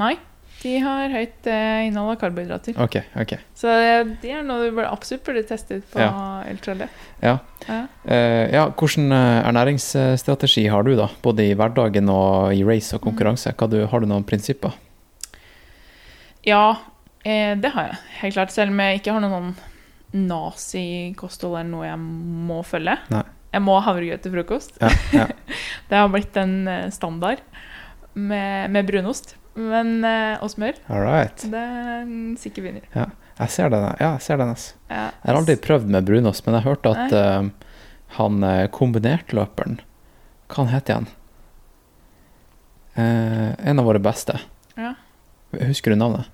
Nei, de har høyt eh, innhold av karbohydrater. Ok, ok. Så det, det er noe du bør absolutt burde teste ut på Ja. Ja. Ja. Uh, ja, hvilken eh, ernæringsstrategi har du, da? Både i hverdagen og i race og konkurranse. Hva du, har du noen prinsipper? Ja, eh, det har jeg. Helt klart. Selv om jeg ikke har noen nazikosthold eller noe jeg må følge. Nei. Jeg må ha havregrøt til frokost. Ja, ja. Det har blitt en eh, standard med, med brunost men, eh, og smør. All right. Det er en sikker vinner. Jeg ser den. Ja, jeg ser den. altså. Ja. Jeg har aldri prøvd med brunost, men jeg hørte at uh, han kombinertløperen Hva han heter han? Uh, en av våre beste. Ja. Husker du navnet?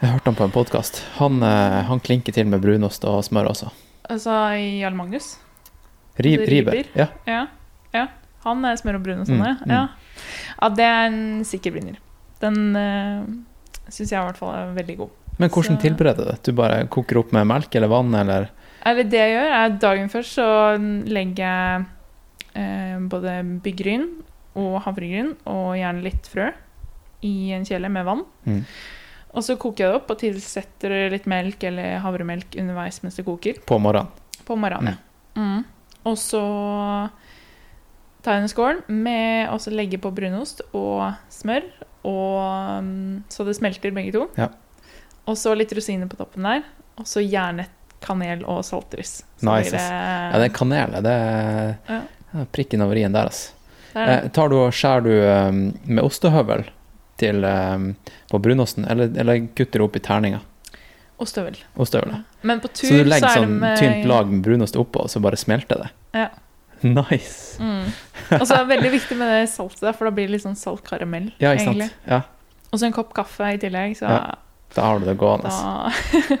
Jeg hørte han på en podkast. Han, uh, han klinker til med brunost og smør også. Altså Jarl Magnus. Riv, Riber? riber. Ja. Ja. Han er smør og brun og sånn, Mm, ja. mm. ja. Ja, det er en sikker vinner. Den uh, syns jeg i hvert fall er veldig god. Men hvordan Så- tilbereder du det? Du bare koker opp med melk eller vann, eller Eller det jeg gjør, er dagen først så legger jeg eh, både byggryn og havregryn og gjerne litt frø i en kjele med vann. Mm. Og så koker jeg det opp og tilsetter litt melk eller havremelk underveis mens det koker. på morgenen? På morgenen, ja. Mm. Og så tar jeg en skål med å legge på brunost og smør, og, mm, så det smelter begge to. Ja. Og så litt rosiner på toppen der, og så gjerne kanel og saltris. Nice, Det. Ja, det er kanel. Det er Ja. ja, prikken over i-en der, altså. Eh, tar du og skjærer du eh, med ostehøvel til, eh, på brunosten, eller, eller kutter du opp i terninger? Ostehøvel. Ostehøvel, ja. Men på tur Så du legger så det sånn med tynt lag med brunost oppå, og så bare smelter det? Ja. Nice. Mm. Og så er det veldig viktig med det saltet, for da blir det litt sånn salt karamell. Ja, ikke egentlig. sant? Ja, Og så en kopp kaffe i tillegg, så Ja. da har du det gående. da,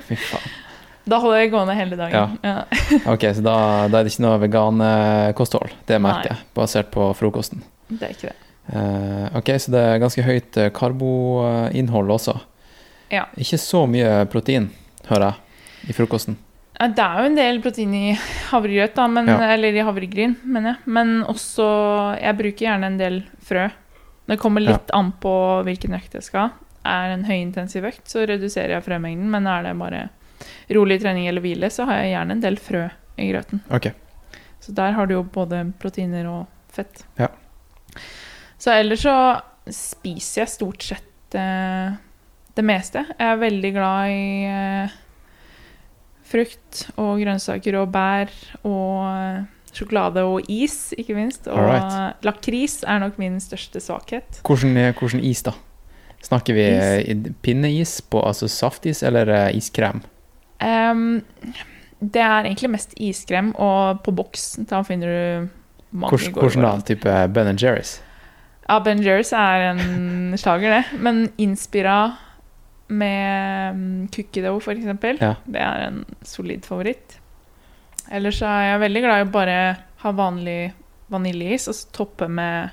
Fy faen. da holder jeg gående hele dagen. Ja. Ok, så da, da er det ikke noe vegankosthold, det Nei. merker jeg, basert på frokosten. Det er ikke det. Uh, ok, så det er ganske høyt eh, karboinnhold også. Ja. Ikke så mye protein, hører jeg, i frokosten. Ja, Det er jo en del protein i havregrøt, da, men, Ja. eller i havregryn, mener jeg. Men også Jeg bruker gjerne en del frø. Det kommer litt an på hvilken økt jeg skal ha. Er det en høyintensiv økt, så reduserer jeg frømengden. Men er det bare rolig trening eller hvile, så har jeg gjerne en del frø i grøten. Okay. Så der har du jo både proteiner og fett. Ja. Så ellers så spiser jeg stort sett eh, det meste. Jeg er veldig glad i eh, frukt og grønnsaker og bær og eh, sjokolade og is, ikke minst. Og Alright. lakris er nok min største svakhet. Hvordan, hvordan is, da? Snakker vi Is? eh, pinneis, på, altså saftis, eller eh, iskrem? Um, det er egentlig mest iskrem, og på boks da finner du mange Hvordan, hvordan da? Type Ben Jerry's? Ja, Ben Jerry's er en slager, det. Men Inspira med mm, cookie dough, for eksempel, Ja. det er en solid favoritt. Ellers er jeg veldig glad i å bare ha vanlig vaniljeis og så toppe med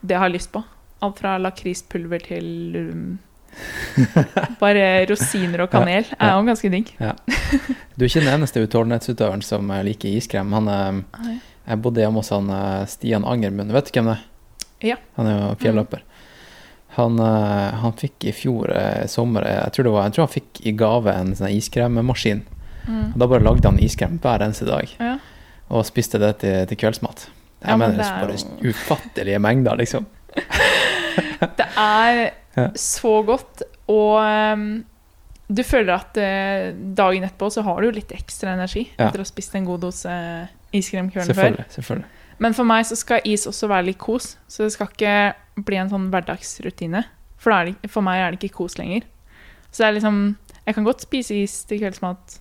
det jeg har lyst på. Alt fra lakrispulver til um, bare rosiner og kanel. Ja, ja. er jo ganske digg. Du er ikke den eneste utholdenhetsutøveren som eh, liker iskrem. Han, er, Nei. jeg bodde hjemme hos han eh, Stian Angermund. Vet du hvem det er? Ja. Han er jo fjelløper. Han, eh, han fikk i fjor eh, sommer eh, jeg tror, det var, jeg tror han fikk i gave en sånn iskremmaskin. Mm. Og Da bare lagde han iskrem hver eneste dag Ja. og spiste det til, til kveldsmat. Jeg Ja, men mener det er bare ufattelige mengder, liksom. Det er Ja. så godt, og um, du føler at uh, dagen etterpå så har du litt ekstra energi etter å ha spist en god dose iskrem kvelden før. Selvfølgelig. selvfølgelig. Men for meg så skal is også være litt kos, så det skal ikke bli en sånn hverdagsrutine. For, da er det, for meg er det ikke kos lenger. Så det er liksom Jeg kan godt spise is til kveldsmat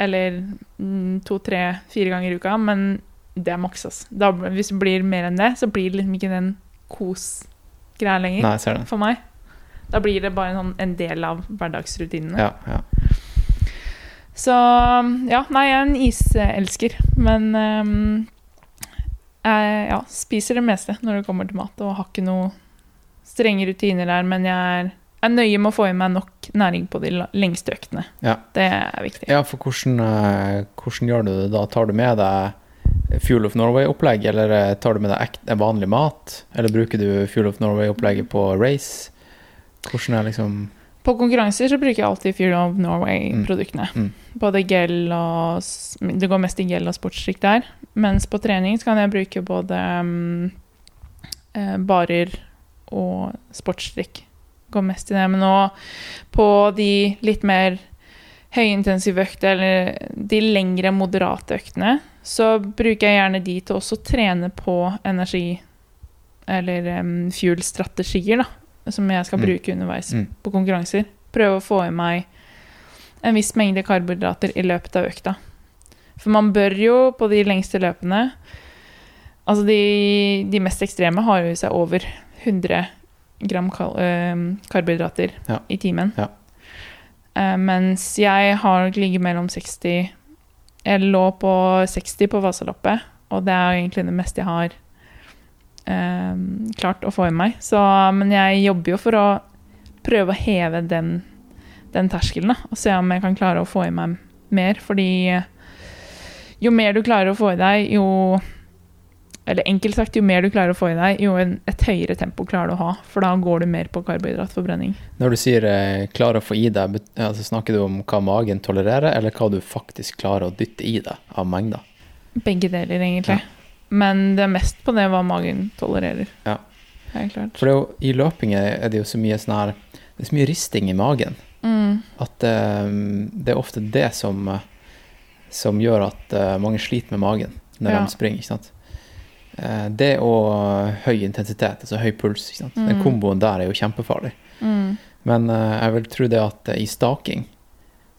eller mm, to, tre, fire ganger i uka, men det er maks. altså. Hvis det blir mer enn det, så blir det liksom ikke den kos-greia lenger Nei, ser det. for meg. Da blir det bare en, sånn, en del av hverdagsrutinene. Ja, ja. Så ja, nei, jeg er en iselsker. Men ehm, Jeg ja, spiser det meste når det kommer til mat, og har ikke noe strenge rutiner der, men jeg er, er nøye med å få i meg nok næring på de lengste øktene. Ja. Det er viktig. Ja, for hvordan, eh, hvordan gjør du det da? Tar du med deg Fuel of Norway-opplegg, eller eh, tar du med deg vanlig mat? Eller bruker du Fuel of Norway-opplegget på race? Hvordan er liksom På konkurranser så bruker jeg alltid Fuel of Norway-produktene. Mm. Både gel og Det går mest i gel og sportsdrikk der. Mens på trening så kan jeg bruke både mm, eh, barer og sportsdrikk. Går mest i det. Men nå på de litt mer høyintensive øktene, eller de lengre, moderate øktene, så bruker jeg gjerne de til også å trene på energi- eller um, fuel-strategier, da. Som jeg skal Mm. bruke underveis Mm. på konkurranser. Prøve å få i meg en viss mengde karbohydrater i løpet av økta. For man bør jo på de lengste løpene Altså de, de mest ekstreme har jo i seg over 100 gram eh, karbohydrater Ja. i timen. Ja. Eh, mens jeg har ligget mellom 60 Jeg lå på 60 på Vasaloppet, og det er egentlig det meste jeg har klart å få i meg. Så, men jeg jobber jo for å prøve å heve den, den terskelen, da, og se om jeg kan klare å få i meg mer. Fordi jo mer du klarer å få i deg, jo Eller enkelt sagt, jo mer du klarer å få i deg, jo en, et høyere tempo klarer du å ha. For da går du mer på karbohydratforbrenning. Når du sier eh, 'klarer å få i deg', altså, snakker du om hva magen tolererer, eller hva du faktisk klarer å dytte i deg av mengder? Begge deler, egentlig. Men det er mest på det hva magen tolererer. Ja. Helt klart. For det jo, i løping er det jo så mye sånn her Det er så mye risting i magen Mm. at eh, det er ofte det som eh, som gjør at uh, mange sliter med magen når Ja. de springer. ikke sant? Uh, det og høy intensitet, altså høy puls. ikke sant? Den Mm. komboen der er jo kjempefarlig. Mm. Men uh, jeg vil tro det at i staking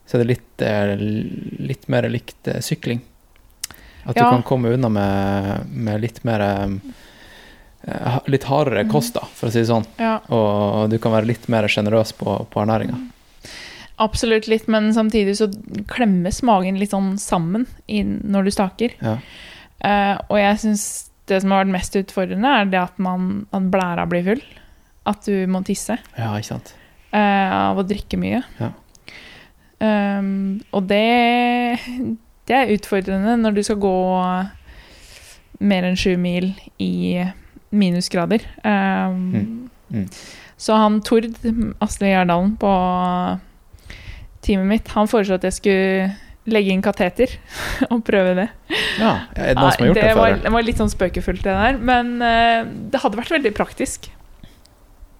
så er det litt, litt mer likt sykling. At du kan komme unna med, med litt mer eh, Litt hardere kost, da, for å si det sånn. Ja, Og du kan være litt mer sjenerøs på, på ernæringa. absolutt litt, men samtidig så klemmes magen litt sånn sammen når du staker. Ja. Uh, og jeg syns det som har vært mest utfordrende, er det at, man, at blæra blir full. At du må tisse ja, ikke sant. Uh, av å drikke mye. Ja. Um, og det, det er utfordrende når du skal gå mer enn sju mil i minusgrader. Um, Mm. Mm. Så han Tord, Asle Gjerdalen, på teamet mitt, han foreslo at jeg skulle legge inn kateter og prøve det. Ja, er det noen som har gjort det, det var, før? det var litt sånn spøkefullt, det der. Men uh, det hadde vært veldig praktisk.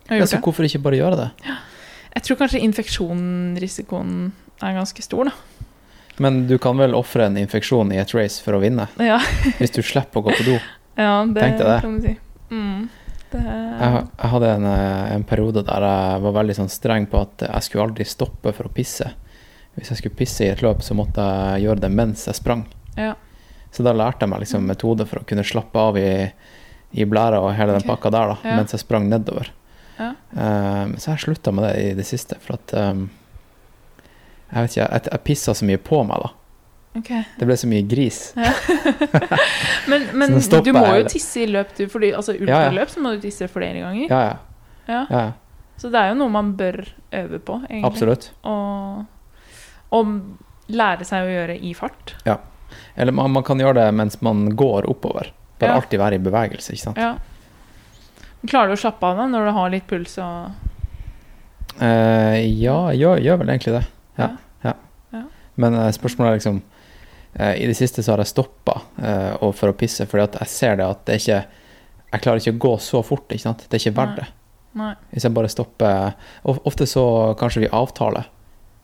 Ja, så hvorfor ikke bare gjøre det? Jeg tror kanskje infeksjonsrisikoen er ganske stor, da. Men du kan vel ofre en infeksjon i et race for å vinne, Ja, hvis du slipper å gå på do. ja det Tenk deg det. kan du si. Mm. Det, Jeg, jeg hadde en, eh, en periode der jeg var veldig sånn streng på at jeg skulle aldri stoppe for å pisse. Hvis jeg skulle pisse i et løp, så måtte jeg gjøre det mens jeg sprang. ja. Så da lærte jeg meg liksom metode for å kunne slappe av i, i blæra og hele den Ok. pakka der, da, mens jeg sprang nedover. Ja. Eh, så jeg slutta med det i det siste, for at eh, Jeg vet ikke, jeg, jeg pissa så mye på meg, da. Okay. Det ble så mye gris. Men, men stopper du må jo tisse i løp, du. Fordi altså, Ja, ja. ultraløp så må du tisse flere ganger. Ja, ja. Ja. ja, ja. Så det er jo noe man bør øve på, egentlig. Absolutt. Og, og lære seg å gjøre i fart. Ja. Eller man, man kan gjøre det mens man går oppover. Bare Ja. alltid være i bevegelse, ikke sant. Ja. Klarer du å slappe av da når du har litt puls og Eh, ja, jeg gjør, gjør vel egentlig det. Ja. Ja. Ja. Men eh, spørsmålet er liksom eh, I det siste så har jeg stoppa for å pisse, fordi at jeg ser det at det ikke Jeg klarer ikke å gå så fort, ikke sant. Det er ikke verdt det. Hvis jeg bare stopper Ofte så kanskje vi avtaler,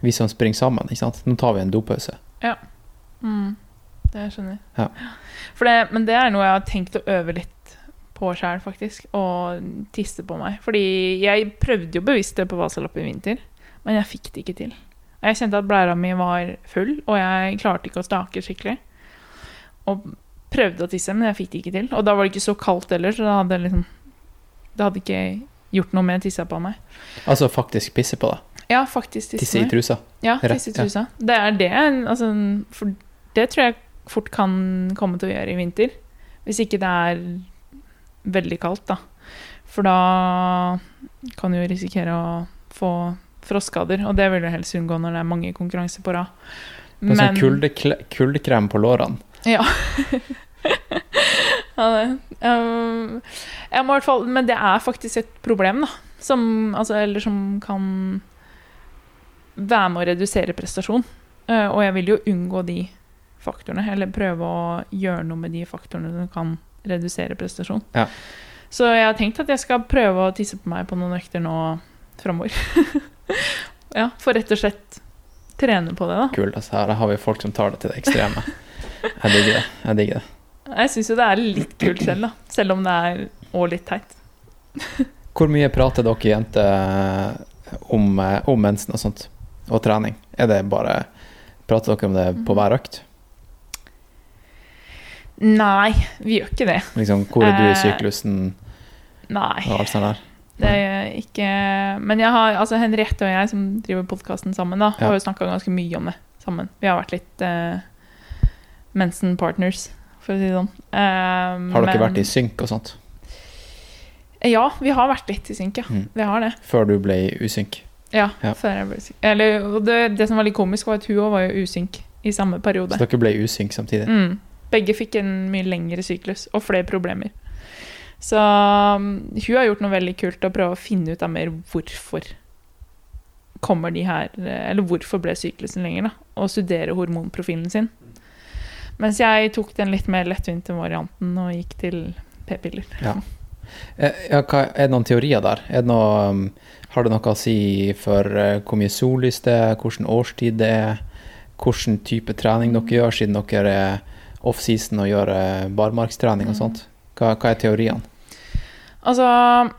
vi som springer sammen, ikke sant. Nå tar vi en dopause. Mm. Det jeg skjønner Ja. For det, men det er noe jeg har tenkt å øve litt på sjøl, faktisk. Å tisse på meg. Fordi jeg prøvde jo bevisst det på Vasaloppet i vinter, men jeg fikk det ikke til. Og Jeg kjente at blæra mi var full, og jeg klarte ikke å stake skikkelig. Og prøvde å tisse, men jeg fikk det ikke til. Og da var det ikke så kaldt heller, så det hadde liksom Det hadde ikke gjort noe med tissa på meg. Altså faktisk pisse på deg. Ja, faktisk tisse, Tisse i trusa. Ja, tisse i trusa. Det er det. Altså, for det tror jeg fort kan komme til å gjøre i vinter. Hvis ikke det er veldig kaldt, da. For da kan du jo risikere å få frostskader, og det vil du helst unngå når det er mange konkurranser på rad. Det er sånn kuldekrem på lårene. Ja. ja det. Um, jeg må i hvert fall, men det er faktisk et problem, da. Som, altså, eller som kan være med å redusere prestasjon. Uh, og jeg vil jo unngå de faktorene, eller prøve å gjøre noe med de faktorene som kan redusere prestasjon. Ja. Så jeg har tenkt at jeg skal prøve å tisse på meg på noen økter nå framover. ja, for rett og slett trene på det, da. Kult. Altså, her har vi folk som tar det til det ekstreme. Jeg digger det. Jeg digger det. Jeg syns jo det er litt kult selv, da. Selv om det er òg litt teit. Hvor mye prater dere jenter om, eh, om mensen og sånt? Og trening? Er det bare Prater dere om det på hver økt? Nei, vi gjør ikke det. Liksom, hvor er du i Eh, syklusen Nei. og alt sånt der? Det er ikke Men jeg har, altså Henriette og jeg som driver podkasten sammen, da, har jo snakka ganske mye om det sammen. Vi har vært litt uh, mensen partners, for å si det sånn. Uh, Har dere men- vært i synk og sånt? Ja, vi har vært litt i synk, ja. Mm. Vi har det. Før du ble usynk? Ja, Ja. før jeg ble usynk Eller, det, det som var litt komisk, var at hun òg var jo usynk i samme periode. Så dere ble usynk samtidig? Mm. Begge fikk en mye lengre syklus og flere problemer. Så um, hun har gjort noe veldig kult å prøve å finne ut av mer hvorfor kommer de her Eller hvorfor ble syklusen lenger, da. Og studere hormonprofilen sin. Mens jeg tok den litt mer lettvinte varianten og gikk til p-piller. Ja. Ja, er det noen teorier der? Er det noe, um, har det noe å si for eh, hvor mye sollys det er, hvilken årstid det er, hvilken type trening dere gjør, siden dere er off-season og gjør eh, barmarkstrening og sånt? Hva, hva er teoriene? Altså,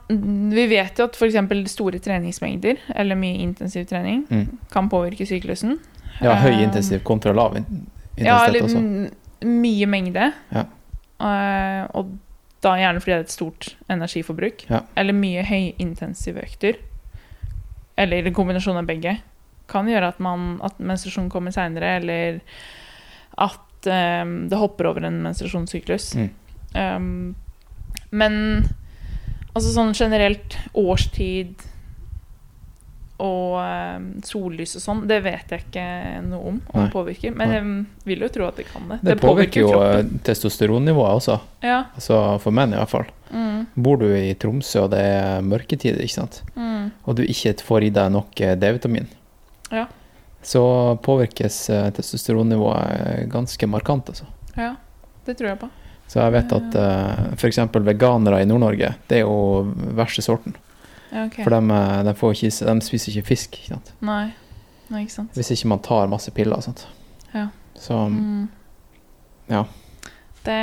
vi vet jo at f.eks. store treningsmengder, eller mye intensiv trening, Mm. kan påvirke syklusen. Ja, høy Um, intensiv kontra lav intensitet Ja, eller også. mye mengde. Ja. Eh, og da gjerne fordi det er et stort energiforbruk. Ja. Eller mye høyintensive økter. Eller en kombinasjon av begge. Kan gjøre at, man, at menstruasjonen kommer seinere, eller at um, det hopper over en menstruasjonssyklus. Mm. Um, men altså sånn generelt årstid og um, sollys og sånn, det vet jeg ikke noe om om Nei. det påvirker. Men jeg vil jo tro at det kan det. Det, påvirker jo kroppen. eh, testosteronnivået også, Ja. altså for menn i hvert fall. Mm, Bor du i Tromsø og det er mørketid, ikke sant, mm, og du ikke får i deg nok eh, D-vitamin, Ja. så påvirkes eh, testosteronnivået ganske markant, altså. ja, det tror jeg på. Så jeg vet at uh, f.eks. veganere i Nord-Norge, det er jo verste sorten. Okay. For de, eh, de, får ikke, de spiser ikke fisk, ikke sant. Nei. Nei, ikke sant. Hvis ikke man tar masse piller og sånt. Ja. Så Mm. ja. Det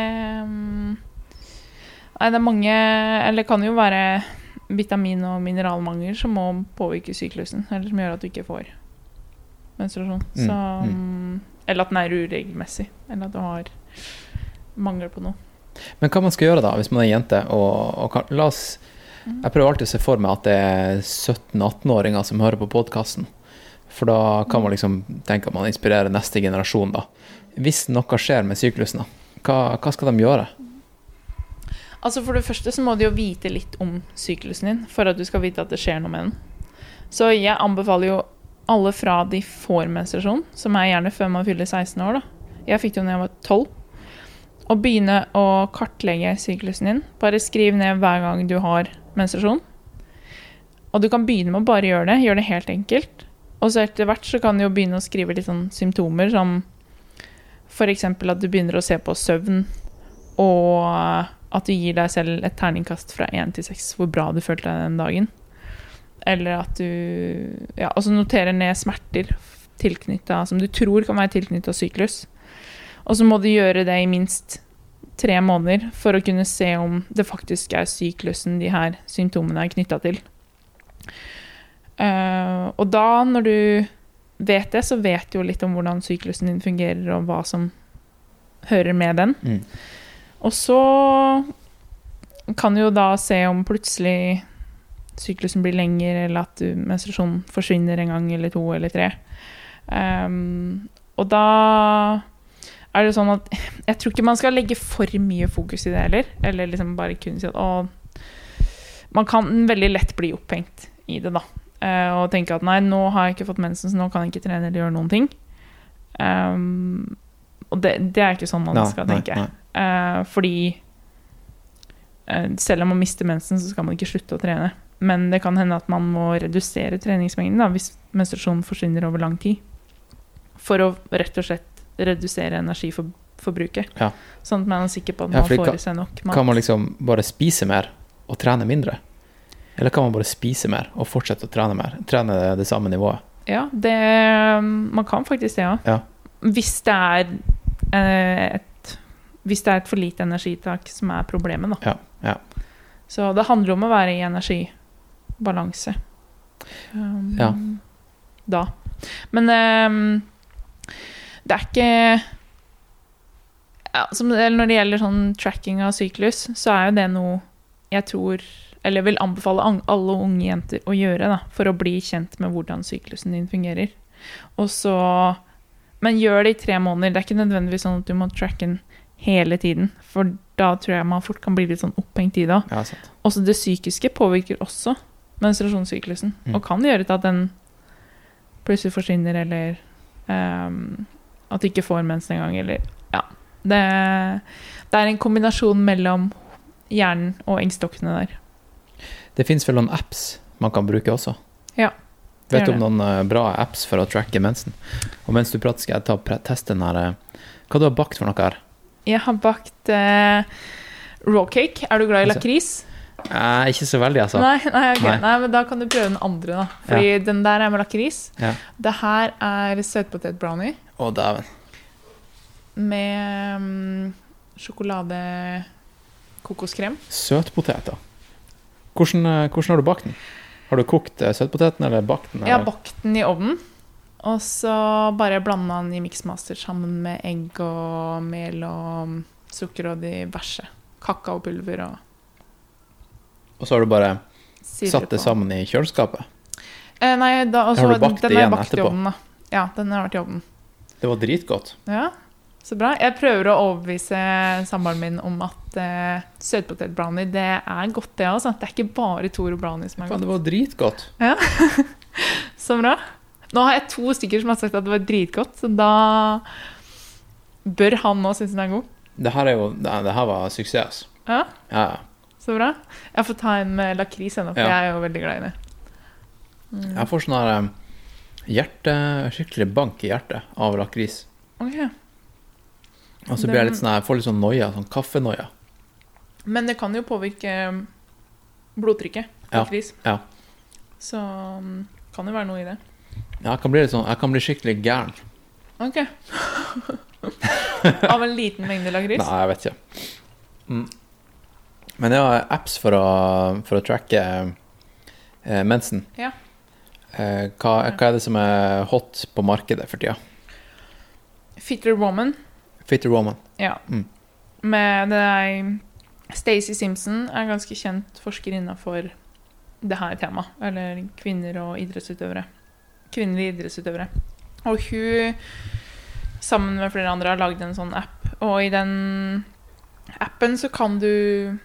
mm, Nei, det er mange Eller det kan jo være vitamin- og mineralmangel som må påvirke syklusen, eller som gjør at du ikke får menstruasjon. Mm, Så, mm, Eller at den er uregelmessig, eller at du har mangel på noe. Men hva man skal gjøre da, hvis man er jente og, og La oss Mm. Jeg prøver alltid å se for meg at det er 17-18-åringer som hører på podkasten. For da kan man liksom tenke at man inspirerer neste generasjon, da. Hvis noe skjer med syklusen, da, hva, hva skal de gjøre? Altså For det første så må du jo vite litt om syklusen din for at du skal vite at det skjer noe med den. Så jeg anbefaler jo alle fra de får menstruasjon, som er gjerne før man fyller 16 år, da. Jeg fikk det jo da jeg var 12. Å begynne å kartlegge syklusen din. Bare skriv ned hver gang du har menstruasjon. Og du kan begynne med å bare gjøre det. Gjøre det helt enkelt. Og så etter hvert så kan du jo begynne å skrive litt sånn symptomer, som f.eks. at du begynner å se på søvn, og at du gir deg selv et terningkast fra 1 til 6 hvor bra du følte deg den dagen. Eller at du ja, også noterer ned smerter som du tror kan være tilknytta syklus. Og så må du gjøre det i minst tre måneder for å kunne se om det faktisk er syklusen de her symptomene er knytta til. Uh, og da, når du vet det, så vet du jo litt om hvordan syklusen din fungerer, og hva som hører med den. Mm. Og så kan du jo da se om plutselig syklusen blir lengre, eller at du, menstruasjonen forsvinner en gang eller to eller tre. Um, og da er det sånn at Jeg tror ikke man skal legge for mye fokus i det heller. Eller liksom bare kun si at å Man kan veldig lett bli opphengt i det, da. Uh, og tenke at nei, nå har jeg ikke fått mensen, så nå kan jeg ikke trene eller gjøre noen ting. Um, og det, det er ikke sånn man Nei, skal tenke. nei. Eh, fordi uh, selv om man mister mensen, så skal man ikke slutte å trene. Men det kan hende at man må redusere treningsmengden da, hvis menstruasjonen forsvinner over lang tid. For å rett og slett redusere energiforbruket. Ja. Sånn at man er sikker på at man ja, får i seg nok mat. Kan man liksom bare spise mer og trene mindre? Eller kan man bare spise mer og fortsette å trene mer? Trene det, samme nivået? Ja, det, man kan faktisk det ja. Ja. Hvis det er eh, et Hvis det er et for lite energitak som er problemet, da. Ja, ja. Så det handler om å være i energibalanse. Um, Ja. Da. Men um, det er ikke ja, som, eller Når det gjelder sånn tracking av syklus, så er jo det noe jeg tror Eller vil anbefale alle unge jenter å gjøre, da, for å bli kjent med hvordan syklusen din fungerer. Og så Men gjør det i tre måneder. Det er ikke nødvendigvis sånn at du må tracke den hele tiden. For da tror jeg man fort kan bli litt sånn opphengt i det. Ja. Også det psykiske påvirker også menstruasjonssyklusen. Mm. Og kan gjøre til at den plutselig forsvinner, eller ehm, at du ikke får mensen engang, eller Ja. Det, det er en kombinasjon mellom hjernen og eggstokkene der. Det fins vel noen apps man kan bruke også? Ja, Vet du om noen eh, bra apps for å tracke mensen? Og mens du prater, skal jeg ta og teste den her eh, Hva du har bakt for noe her? Jeg har bakt eh, raw cake. Er du glad i Altså, lakris? Eh, ikke så veldig, altså. Nei, nei, okay. Nei. nei, men da kan du prøve den andre, da. Fordi den der er med lakris. Ja. Det her er søtpotet brownie Å, dæven. med mm, sjokolade kokoskrem. Søtpoteter. Hvordan, eh, hvordan har du bakt den? Har du kokt eh, søtpoteten, eller bakt den? Jeg har bakt den i ovnen. Og så bare blanda den i mixmaster sammen med egg og mel og sukker og diverse. Kakaopulver og Og så har du bare satt det sammen i kjøleskapet? Eh, nei, da, også, Har du bakt den det har jeg igjen etterpå? i ovnen, da. Ja, den har vært i ovnen. Det var dritgodt. Ja, så bra. Jeg prøver å overbevise samboeren min om at uh, søtpotetbrownie det er godt, det òg. Det er ikke bare Toro brownie som er godt. det var dritgodt. Ja. Så bra. Nå har jeg to stykker som har sagt at det var dritgodt, så da bør han nå synes den er god. Det her er jo Det, her var suksess. Ja, Ja, så bra. Jeg får ta en med lakris ennå, for Ja. jeg er jo veldig glad i det. Jeg får sånn her eh, hjerte Skikkelig bank i hjertet av lakris. Ok. Og så blir jeg litt sånn jeg får litt sånn noia, sånn kaffenoia. Men det kan jo påvirke blodtrykket. Ja, Lakris. ja. Så mm, kan det være noe i det. Ja, jeg kan bli sånn Jeg kan bli skikkelig gæren. Ok. Av en liten mengde lakris? Nei, jeg vet ikke. Mm. Men jeg har apps for å, for å tracke eh, mensen. Ja. Eh, hva, hva er det som er hot på markedet for tida? Fitter Woman. Fitter Woman. Ja. Mm. Med det er Stacey Simpson er ganske kjent forsker innafor det her temaet. Eller kvinner og idrettsutøvere. Kvinnelige idrettsutøvere. Og hun, sammen med flere andre, har lagd en sånn app. Og i den appen så kan du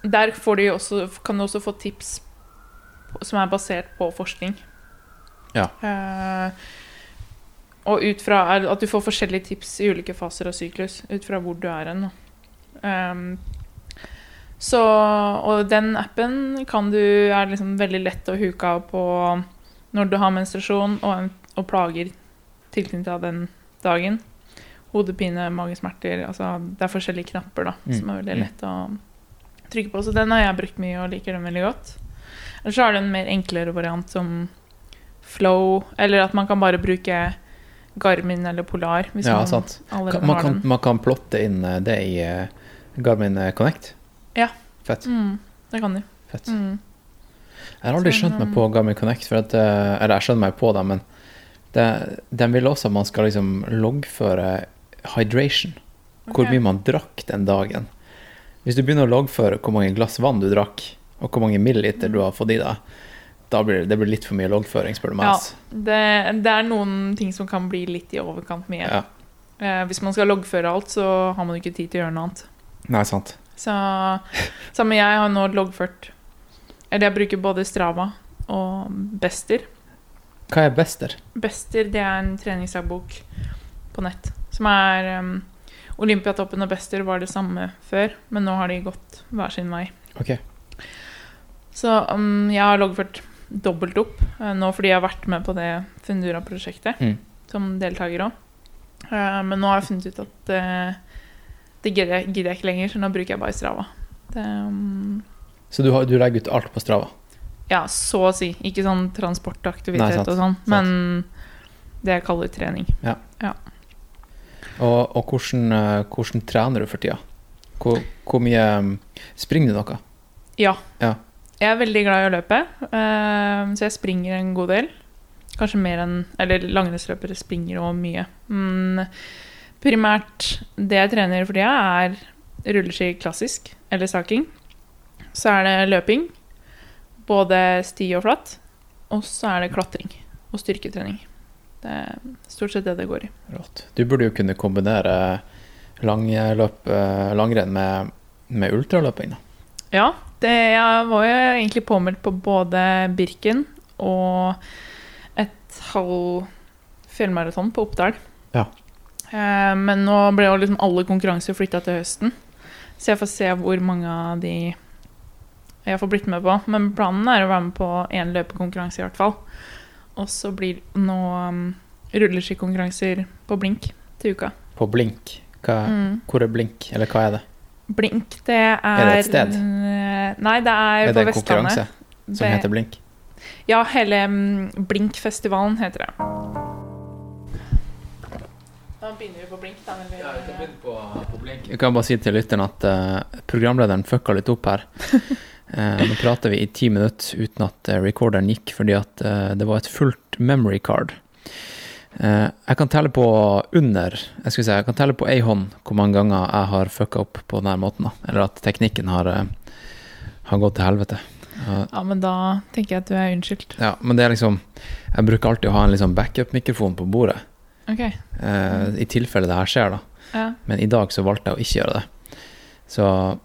Der får du også, kan du også få tips som er basert på forskning. Ja. Uh, og ut fra at du får forskjellige tips i ulike faser av syklus, ut fra hvor du er hen. Ehm, så, og den appen kan du, er liksom veldig lett å huke av på når du har menstruasjon og, og plager tilknyttet av den dagen. Hodepine, magesmerter altså Det er forskjellige knapper da, Mm, som er veldig mm. lett å trykke på. Så den har jeg brukt mye og liker den veldig godt. Eller så har du en mer enklere variant som Flow, eller at man kan bare bruke Garmin eller Polar. Ja, man sant. Man kan, man kan plotte inn eh, det i eh, Garmin eh, Connect. Ja. Fett. Mm, det kan du. fett. Mm. Jeg har aldri skjønt meg på Garmin Connect, at, eller jeg skjønner meg på det, men det, den vil også at man skal liksom loggføre hydration. Hvor mye man drakk den dagen. Hvis du begynner å loggføre hvor mange glass vann du drakk, og hvor mange milliliter du har fått i deg, da blir det, blir litt for mye loggføring, spør du meg. Ja, det, det er noen ting som kan bli litt i overkant mye. Ja. Eh, hvis man skal loggføre alt, så har man ikke tid til å gjøre noe annet. Nei, sant. Så sammen jeg har nå loggført Eller jeg bruker både Strava og Bester. Hva er Bester? Bester det er en treningsdagbok på nett. Som er um, Olympiatoppen og Bester var det samme før, men nå har de gått hver sin vei. Okay. Så um, jeg har loggført dobbelt opp eh, nå fordi jeg har vært med på det Fundura-prosjektet Mm. som deltaker òg. men nå har jeg funnet ut at eh, det gidder jeg, gidder jeg ikke lenger, så nå bruker jeg bare Strava. Det, um, Så du, har, du legger ut alt på Strava? ja, så å si. Ikke sånn transportaktivitet Nei, og sånn, men det jeg kaller trening. Og, og hvordan, eh, hvordan trener du for tida? Hvor, hvor mye um, Springer du noe? Ja. Ja. Jeg er veldig glad i å løpe, eh, så jeg springer en god del. Kanskje mer enn Eller langrennsløpere springer òg mye. Men primært det jeg trener for tida, er rulleski klassisk, eller saking. Så er det løping, både sti og flatt. Og så er det klatring og styrketrening. Det er stort sett det det går i. Rått. Du burde jo kunne kombinere langløp, eh, langrenn med, med ultraløping, da. Ja, det, jeg var jo egentlig påmeldt på både Birken og et halv fjellmaraton på Oppdal. Ja. Eh, men nå ble jo liksom alle konkurranser flytta til høsten, så jeg får se hvor mange av de jeg får blitt med på. Men planen er å være med på én løpekonkurranse i hvert fall. Og så blir det nå um, rulleskikonkurranser på blink til uka. På Blink. Hva, Mm. Hvor er Blink, eller hva er det? Blink, det er Er det et sted? eh, Nei, det er, Er på det en konkurranse som Det- heter Blink? Ja, hele Blinkfestivalen Blink-festivalen heter det. Da begynner vi på Blink, da. Eller? Jeg kan bare si til lytteren at uh, programlederen fucka litt opp her. uh, nå prater vi i ti minutter uten at recorderen gikk, fordi at uh, det var et fullt memory card. Eh, jeg kan telle på under Jeg skal si, jeg kan telle på ei hånd hvor mange ganger jeg har fucka opp på denne måten. da. Eller at teknikken har, eh, har gått til helvete. Eh, Ja, men da tenker jeg at du er unnskyldt. ja, men det er liksom Jeg bruker alltid å ha en liksom backup-mikrofon på bordet, Ok. eh, i tilfelle det her skjer, da. Ja. Men i dag så valgte jeg å ikke gjøre det. Så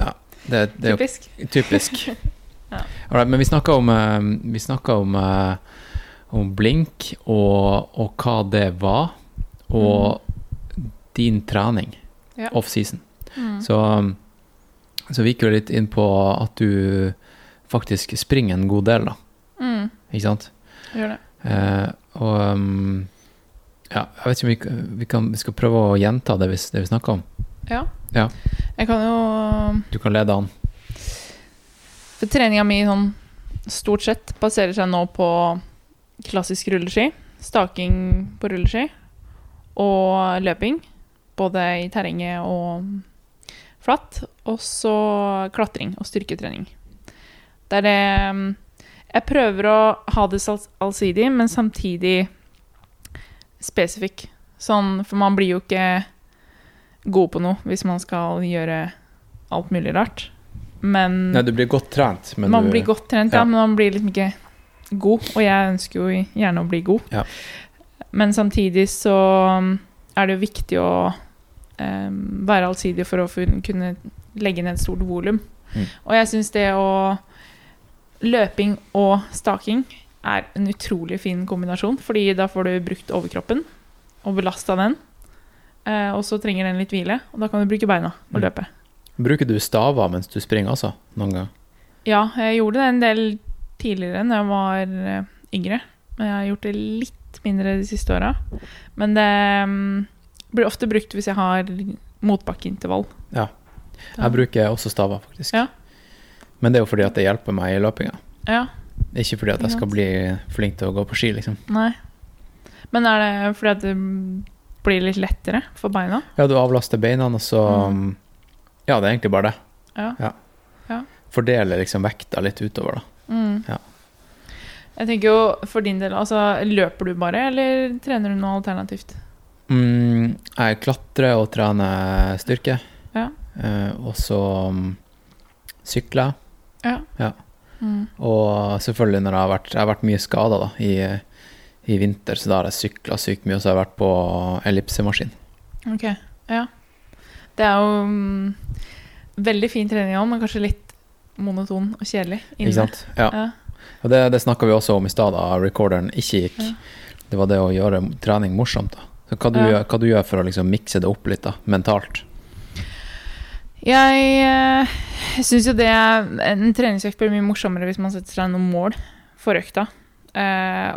ja, det, det er jo Typisk. typisk. Ja. Alright, men vi snakka om, vi snakket om, om blink og, og hva det var, og din trening Ja. off-season. Mm. Så, så vi gikk jo litt inn på at du faktisk springer en god del, da. Mm. Ikke sant? Gjør det. Eh, og um, ja, jeg vet ikke om vi, vi, kan, vi skal prøve å gjenta det vi, det vi snakka om. Ja. Ja. Jeg kan jo Du kan lede an. For treninga mi sånn stort sett baserer seg nå på klassisk rulleski, staking på rulleski og løping. Både i terrenget og flatt. Og så klatring og styrketrening. Det er det mm, Jeg prøver å ha det allsidig, men samtidig spesifikk. Sånn, for man blir jo ikke god på noe hvis man skal gjøre alt mulig rart. Men Nei, du blir godt trent, men man du blir godt trent, ja. ja. men man blir liksom ikke god. Og jeg ønsker jo gjerne å bli god. Ja. Men samtidig så um, er det jo viktig å um, være allsidig for å kunne legge ned et stort volum. Mm. Og jeg syns det å Løping og staking er en utrolig fin kombinasjon, fordi da får du brukt overkroppen og belasta den. Uh, og så trenger den litt hvile, og da kan du bruke beina og Mm. løpe. Bruker du staver mens du springer altså? noen gang? Ja, jeg gjorde det en del tidligere når jeg var eh, yngre. Men jeg har gjort det litt mindre de siste åra. Men det mm, blir ofte brukt hvis jeg har motbakkeintervall. Ja. Ja. Jeg bruker også staver, faktisk. Ja. Men det er jo fordi at det hjelper meg i løpinga. Ja, Ikke fordi at jeg skal bli flink til å gå på ski, liksom. nei. Men er det fordi at det blir litt lettere for beina? Ja, du avlaster beina, og så Mm. Ja, det er egentlig bare det. Ja. Fordeler liksom vekta litt utover, da. Mm. Ja. Jeg tenker jo for din del, altså løper du bare, eller trener du noe alternativt? Mm, jeg klatrer og trener styrke. Ja. Eh, og så mm, sykler jeg. Mm. Og selvfølgelig når jeg har vært, jeg har vært mye skada i, i vinter, så da har jeg sykla sykt mye, og så har jeg vært på ellipsemaskin. Ok, ja. Det er jo um, veldig fin trening òg, men kanskje litt monoton og kjedelig. inne. Ikke sant? Ja. Ja. Og det, det snakka vi også om i stad, da recorderen ikke gikk. Ja. Det var det å gjøre trening morsomt, da. Så hva du, Ja. hva du gjør for å liksom mikse det opp litt, da, mentalt? Jeg øh, syns jo det er En treningsøkt blir mye morsommere hvis man setter seg noen mål for økta. Uh,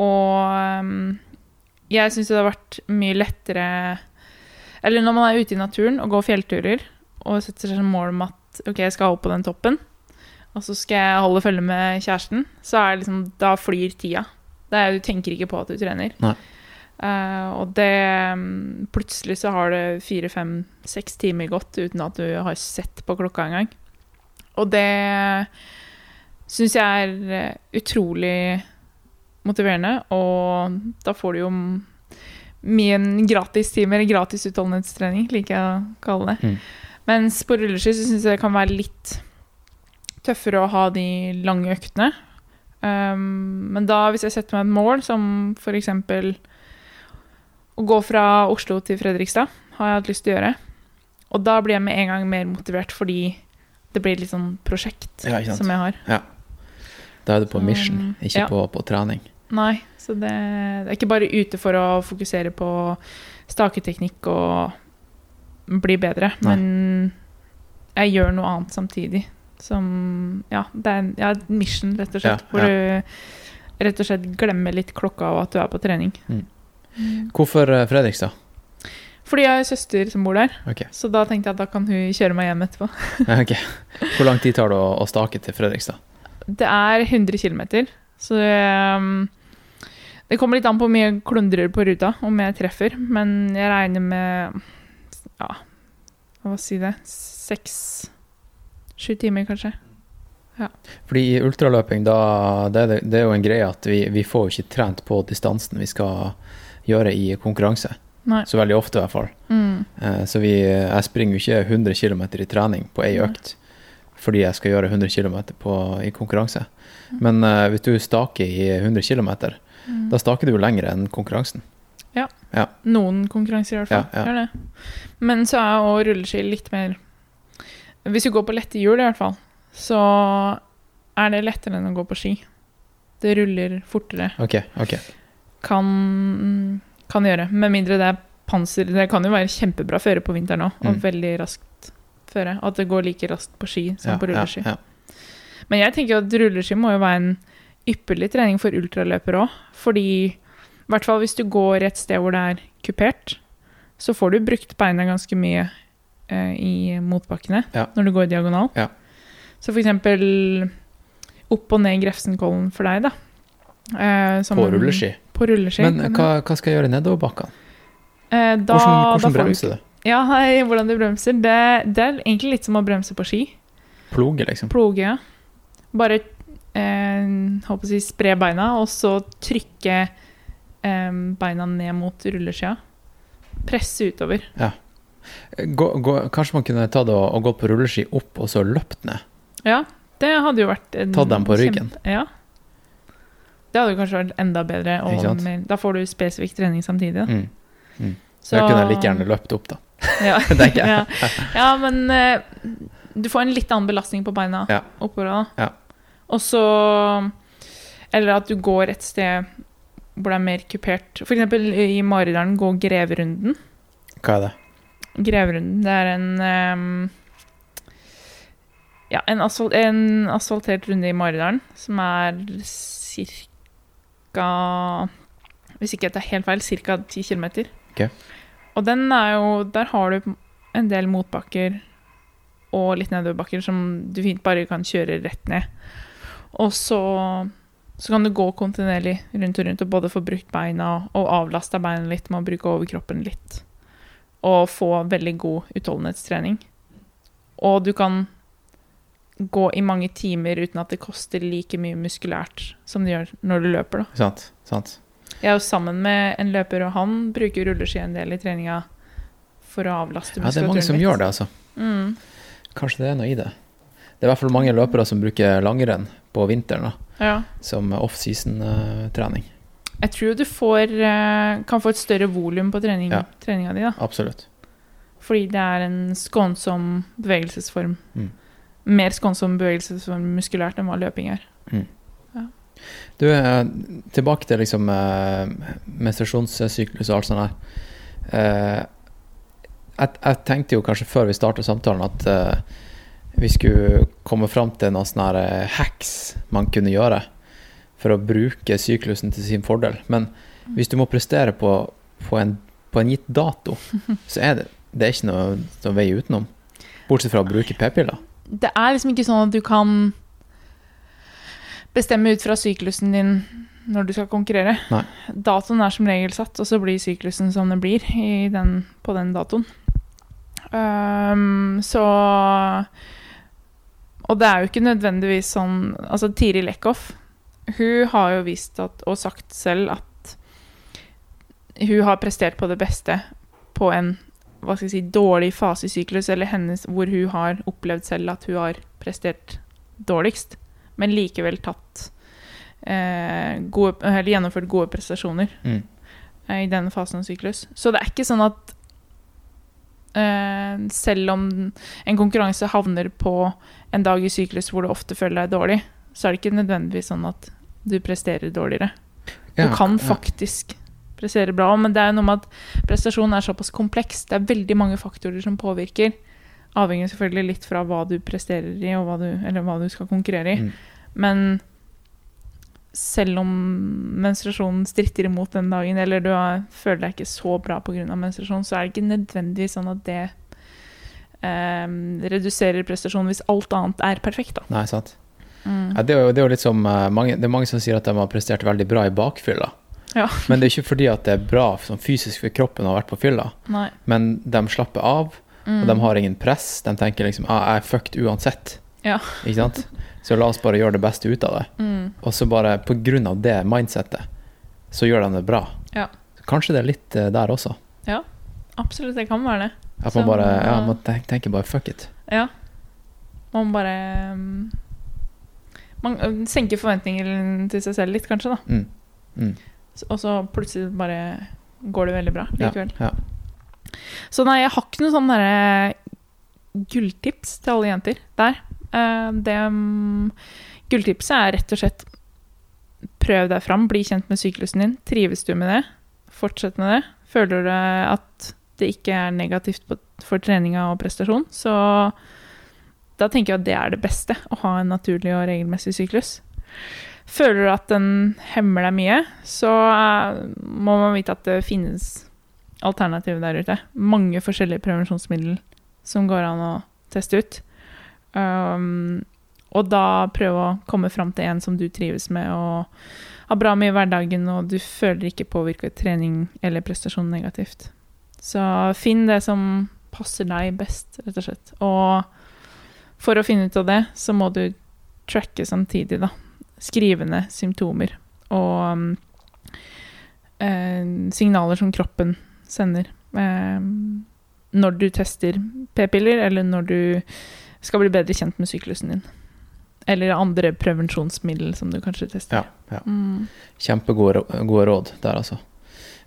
og ehm, jeg syns det har vært mye lettere Eller når man er ute i naturen og går fjellturer og setter seg som mål om at OK, jeg skal opp på den toppen, og så skal jeg holde følge med kjæresten, så er det liksom Da flyr tida. Er, du tenker ikke på at du trener. Eh, og det mm, Plutselig så har det fire, fem, seks timer gått uten at du har sett på klokka engang. Og det syns jeg er eh, utrolig motiverende, og da får du jo mye gratistimer, gratis time, eller gratis utholdenhetstrening, liker jeg å kalle det. Mm. Mens på rulleski så syns jeg det kan være litt tøffere å ha de lange øktene. Um, men da, hvis jeg setter meg et mål, som eksempel å gå fra Oslo til Fredrikstad, har jeg hatt lyst til å gjøre. Og da blir jeg med en gang mer motivert, fordi det blir litt sånn prosjekt Ja, som jeg har. Da er du på mission, ikke ja. på, på trening. Nei, så det, det er ikke bare ute for å fokusere på staketeknikk og bli bedre, Nei. men jeg gjør noe annet samtidig. Som Ja, det er en ja, mission, rett og slett. Ja, hvor du rett og slett glemmer litt klokka og at du er på trening. Hvorfor eh, Fredrikstad? Fordi jeg har en søster som bor der, Okay. så da tenkte jeg at da kan hun kjøre meg hjem etterpå. Ja, ok. Hvor lang tid tar det å, å stake til Fredrikstad? Det er 100 km, så um, det kommer litt an på hvor mye klundrer på ruta, om jeg treffer. Men jeg regner med ja, hva si det Seks-sju timer, kanskje. Fordi i ultraløping, da, det, det, det er jo en greie at vi, vi får jo ikke trent på distansen vi skal gjøre i konkurranse. Nei. Så veldig ofte, i hvert fall. Mm. Eh, Så vi, jeg springer jo ikke 100 km i trening på ei økt fordi jeg skal gjøre 100 km på, i konkurranse. Mm. Men eh, hvis du staker i 100 km, da staker du jo lenger enn konkurransen. Noen konkurranser, i hvert fall. Ja, ja. Men så er òg rulleski litt mer Hvis du går på lette hjul, i hvert fall, så er det lettere enn å gå på ski. Det ruller fortere. Ok, ok. kan, kan gjøre. Med mindre det er panser. Det kan jo være kjempebra føre på vinteren òg, og Mm. veldig raskt føre. At det går like raskt på ski som Ja, på rulleski. Ja, ja. Men jeg tenker at rulleski må jo være en ypperlig trening for ultraløpere òg. Fordi i hvert fall hvis du går et sted hvor det er kupert, så får du brukt beina ganske mye eh, i motbakkene Ja. når du går diagonal. Ja. Så for eksempel opp og ned Grefsenkollen for deg, da. Eh, som- På rulleski. På rulleski. Men hva, hva skal jeg gjøre nedover bakkene? Eh, da, Hvordan, hvordan bremser du? Ja, hei, hvordan du bremser. Det, det er egentlig litt som å bremse på ski. Ploge, liksom? Ploge, ja. Bare eh, håper å si, spre beina, og så trykke beina ned mot rulleskia. Presse utover. Gå, gå, kanskje man kunne tatt og, og gått på rulleski opp og så løpt ned? Ja, det hadde jo vært en Tatt dem på ryggen. kjempe- Ja. Det hadde jo kanskje vært enda bedre. Og mer, da får du spesifikk trening samtidig. Da. Mm. Så jeg kunne like gjerne løpt opp, da. Ja. ja. ja, men uh, du får en litt annen belastning på beina Ja. oppover da. Ja. Og så Eller at du går et sted hvor det er mer kupert. For eksempel i Maridalen, gå Greverunden. Hva er det? Greverunden, det er en um, Ja, en, asfalt, en asfaltert runde i Maridalen som er ca. Hvis ikke jeg tar helt feil, ca. 10 km. Okay. Og den er jo Der har du en del motbakker og litt nedoverbakker som du fint bare kan kjøre rett ned. Og så, så kan du gå kontinuerlig rundt og rundt og både få brukt beina og avlasta beina litt med å bruke overkroppen litt. Og få veldig god utholdenhetstrening. Og du kan gå i mange timer uten at det koster like mye muskulært som det gjør når du løper. Da. Sant. sant. Jeg er jo sammen med en løper, og han bruker rulleski en del i treninga for å avlaste Ja, det er mange som gjør det, altså. Mm. Kanskje det er noe i det. Det er i hvert fall mange løpere som bruker langrenn på vinteren da, Ja. som off-season-trening. Jeg tror du får, eh, kan få et større volum på trening, Ja. treninga di, da. Absolutt. Fordi det er en skånsom bevegelsesform. Mm. Mer skånsom bevegelsesform muskulært enn hva løping er. Du, eh, tilbake til liksom eh, menstruasjonssyklus og alt sånt. Eh, jeg, jeg tenkte jo kanskje før vi startet samtalen at vi skulle komme fram til noen sånne eh, hacks man kunne gjøre for å bruke syklusen til sin fordel. Men hvis du må prestere på, på, en, på en gitt dato, så er det, det er ikke noe, noe vei utenom. Bortsett fra å bruke p-piller. Det er liksom ikke sånn at du kan bestemme ut fra syklusen din når du skal konkurrere. Nei. Datoen er som regel satt, og så blir syklusen som den blir i den, på den datoen. Um, så Og det er jo ikke nødvendigvis sånn Altså, Tiril Eckhoff, hun har jo vist at, og sagt selv at hun har prestert på det beste på en hva skal jeg si, dårlig fase i syklus, eller hennes, hvor hun har opplevd selv at hun har prestert dårligst, men likevel tatt eh, gode, eller gjennomført gode prestasjoner Mm. eh, i denne fasen av syklus. Så det er ikke sånn at selv om en konkurranse havner på en dag i syklus hvor du ofte føler deg dårlig, så er det ikke nødvendigvis sånn at du presterer dårligere. Du Ja, kan ja. faktisk prestere bra, men det er noe med at prestasjonen er såpass kompleks. Det er veldig mange faktorer som påvirker. Avhengig selvfølgelig litt fra hva du presterer i, og hva du, eller hva du skal konkurrere i. Mm. Men selv om menstruasjonen stritter imot den dagen, eller du har, føler deg ikke så bra pga. menstruasjon, så er det ikke nødvendigvis sånn at det eh, reduserer prestasjonen hvis alt annet er perfekt. Da. Nei, sant. Mm. Ja, det, er jo, det er jo litt som eh, mange, Det er mange som sier at de har prestert veldig bra i bakfylla. Ja. Men det er ikke fordi at det er bra sånn fysisk for kroppen å ha vært på fylla, Nei. men de slapper av, Mm. og de har ingen press. De tenker liksom ah, 'jeg er fucked uansett'. Ja. Ikke sant? Så la oss bare gjøre det beste ut av det. Mm. Og så bare på grunn av det mindsettet, så gjør de det bra. Ja. Kanskje det er litt eh, der også. Ja, Absolutt, det kan være det. At man Så- bare ja, man tenker, tenker bare 'fuck it'. Ja. Man bare um, Man senker forventningene til seg selv litt, kanskje, da. Mm. Mm. Og så plutselig bare går det veldig bra Ja, ja. Så nei, jeg har ikke noe sånn derre gulltips til alle jenter der. Eh, det um, Gulltipset er rett og slett prøv deg fram, bli kjent med syklusen din. Trives du med det? Fortsett med det. Føler du at det ikke er negativt for treninga og prestasjon, så da tenker jeg at det er det beste, å ha en naturlig og regelmessig syklus. Føler du at den hemmer deg mye, så eh, må man vite at det finnes alternativer der ute. Mange forskjellige prevensjonsmidler som går an å teste ut. Um, og da prøve å komme fram til en som du trives med og har bra med i hverdagen, og du føler ikke påvirker trening eller prestasjon negativt. Så finn det som passer deg best, rett og slett. Og for å finne ut av det, så må du tracke samtidig, da. Skrive ned symptomer og um, eh, signaler som kroppen sender. Eh, når du tester p-piller, eller når du skal bli bedre kjent med syklusen din. Eller andre prevensjonsmiddel som du kanskje tester. Ja, ja. Mm. Kjempegode råd der, altså.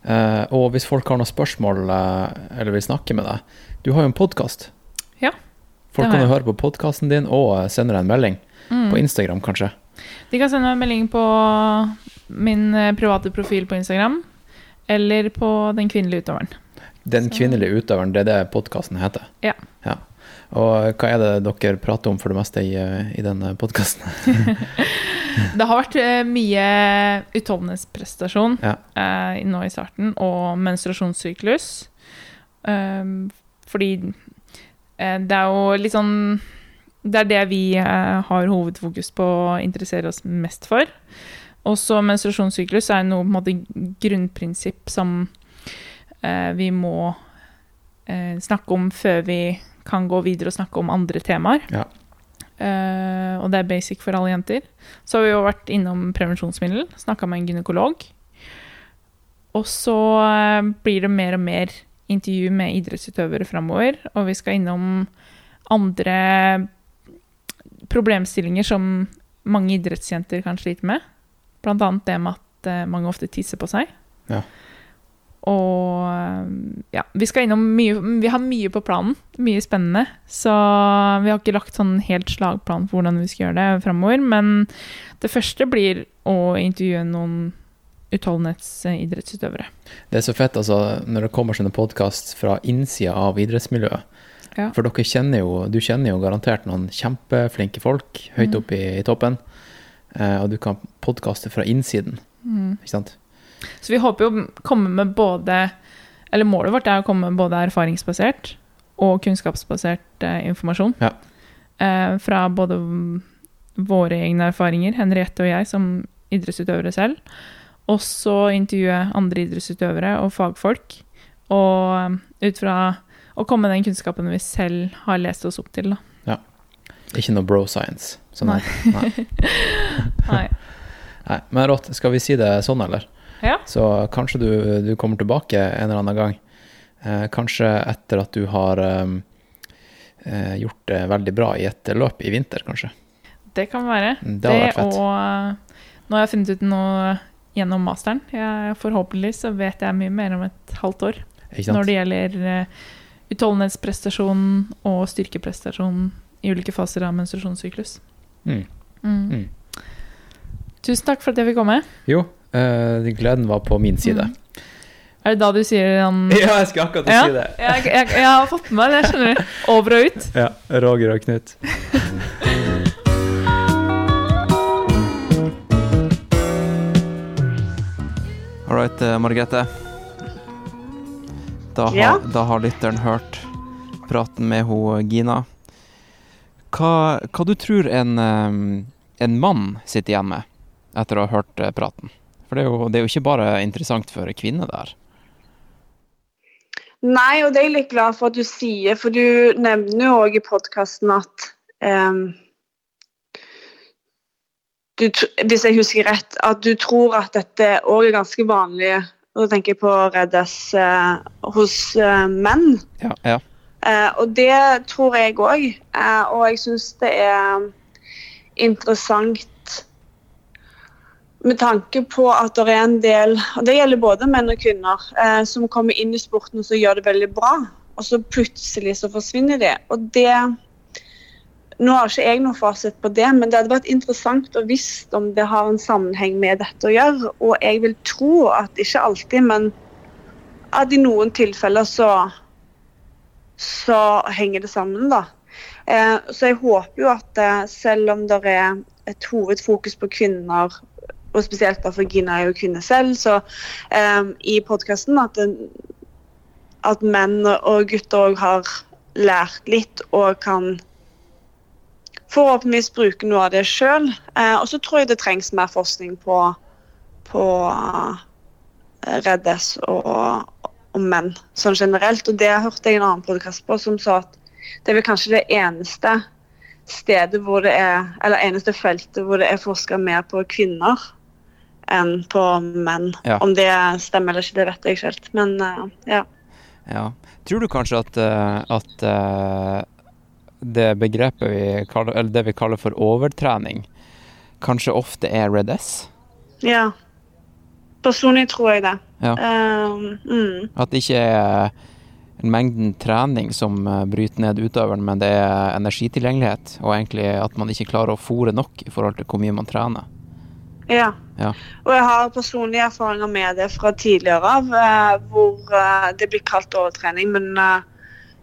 Eh, og hvis folk har noen spørsmål eh, eller vil snakke med deg Du har jo en podkast. Ja, Folk kan jo høre på podkasten din og eh, sende deg en melding. Mm. På Instagram, kanskje. De kan sende meg en melding på min eh, private profil på Instagram, eller på Den kvinnelige utøveren. Den Så- kvinnelige utøveren, det er det podkasten heter. Ja. Og hva er det dere prater om for det meste i, i denne podkasten? Det har vært eh, mye utholdenhetsprestasjon Ja. uh, nå i starten, og menstruasjonssyklus. Uh, fordi uh, det er jo litt sånn Det er det vi har hovedfokus på å interessere oss mest for. Også menstruasjonssyklus er noe på en måte grunnprinsipp som vi må snakke om før vi kan gå videre og snakke om andre temaer. Ja. Uh, og det er basic for alle jenter. Så har vi jo vært innom prevensjonsmiddel, snakka med en gynekolog. Og så eh, blir det mer og mer intervju med idrettsutøvere framover, og vi skal innom andre problemstillinger som mange idrettsjenter kan slite med. Blant annet det med at eh, mange ofte tisser på seg. Ja. Og eh, ja, vi skal innom mye Vi har mye på planen. Mye spennende. Så vi har ikke lagt sånn helt slagplan for hvordan vi skal gjøre det framover. Men det første blir å intervjue noen utholdenhetsidrettsutøvere. Det er så fett altså, når det kommer sånne podkast fra innsida av idrettsmiljøet. Ja. For dere kjenner jo, du kjenner jo garantert noen kjempeflinke folk høyt oppe i, i toppen. Eh, og du kan podkaste fra innsiden. Ikke sant? Så vi håper jo å komme med både Eller målet vårt er å komme med både erfaringsbasert og kunnskapsbasert eh, informasjon. Ja. Eh, fra både våre egne erfaringer, Henriette og jeg, som idrettsutøvere selv. Og så intervjue andre idrettsutøvere og fagfolk. Og eh, ut fra å komme med den kunnskapen vi selv har lest oss opp til. Da. Ikke noe bro science. Sånn. Nei. Nei. Nei. Men rått, skal vi si det sånn, eller? Ja. Så kanskje du, du kommer tilbake en eller annen gang. Eh, kanskje etter at du har eh, eh, gjort det veldig bra i et løp i vinter, kanskje. Det kan være. Det det fett. og eh, nå har jeg funnet ut noe gjennom masteren. Jeg, forhåpentlig så vet jeg mye mer om et halvt år Ikke sant? når det gjelder uh, utholdenhetsprestasjon og styrkeprestasjon i ulike faser av menstruasjonssyklus. Mm. Mm. Mm. Tusen takk for at jeg fikk komme. Jo, eh, gleden var på min side. Mm. Er det da du sier han Ja, jeg skal akkurat Ja, si det. jeg, jeg, jeg har fått med meg det, skjønner du. Over og ut. Ja, Roger og Knut. All right, eh, Margrethe. Da har, Ja? da har lytteren hørt praten med ho Gina. Hva, hva du tror en, eh, en mann sitter igjen med etter å ha hørt praten? For det er, jo, det er jo ikke bare interessant for kvinner der. Nei, og det er jeg litt glad for at du sier, for du nevner jo òg i podkasten at um, du, Hvis jeg husker rett, at du tror at dette òg er ganske vanlig, og da tenker jeg på Reddes uh, hos uh, menn. Ja, ja. Uh, og det tror jeg òg. Og jeg syns det er interessant med tanke på at det er en del, og det gjelder både menn og kvinner, eh, som kommer inn i sporten og så gjør det veldig bra, og så plutselig så forsvinner de. Og det Nå har ikke jeg noen fasit på det, men det hadde vært interessant å visst om det har en sammenheng med dette å gjøre. Og jeg vil tro at ikke alltid, men at i noen tilfeller så så henger det sammen, da. Eh, så jeg håper jo at eh, selv om det er et hovedfokus på kvinner, og spesielt da for Gina er jo kvinne selv, så um, i podkasten at, at menn og gutter òg har lært litt og kan forhåpentligvis bruke noe av det sjøl. Uh, og så tror jeg det trengs mer forskning på, på uh, Reddes og, og menn sånn generelt. Og det hørte jeg en annen podkast på som sa at det er vel kanskje det eneste stedet hvor det er, eller eneste feltet hvor det er forska mer på kvinner enn på menn. Ja. Om det stemmer eller ikke, det vet jeg ikke helt. Men eh, ja. Ja. Tror du kanskje at, eh, at eh, det begrepet vi kaller, eller det vi kaller for overtrening, kanskje ofte er Red S? ja. Personlig tror jeg det. Ja. Uh, mm. At det ikke er mengden trening som bryter ned utøveren, men det er energitilgjengelighet, og egentlig at man ikke klarer å fòre nok i forhold til hvor mye man trener. Ja. Ja. Og jeg har personlige erfaringer med det fra tidligere av, eh, hvor eh, det blir kalt overtrening. Men eh,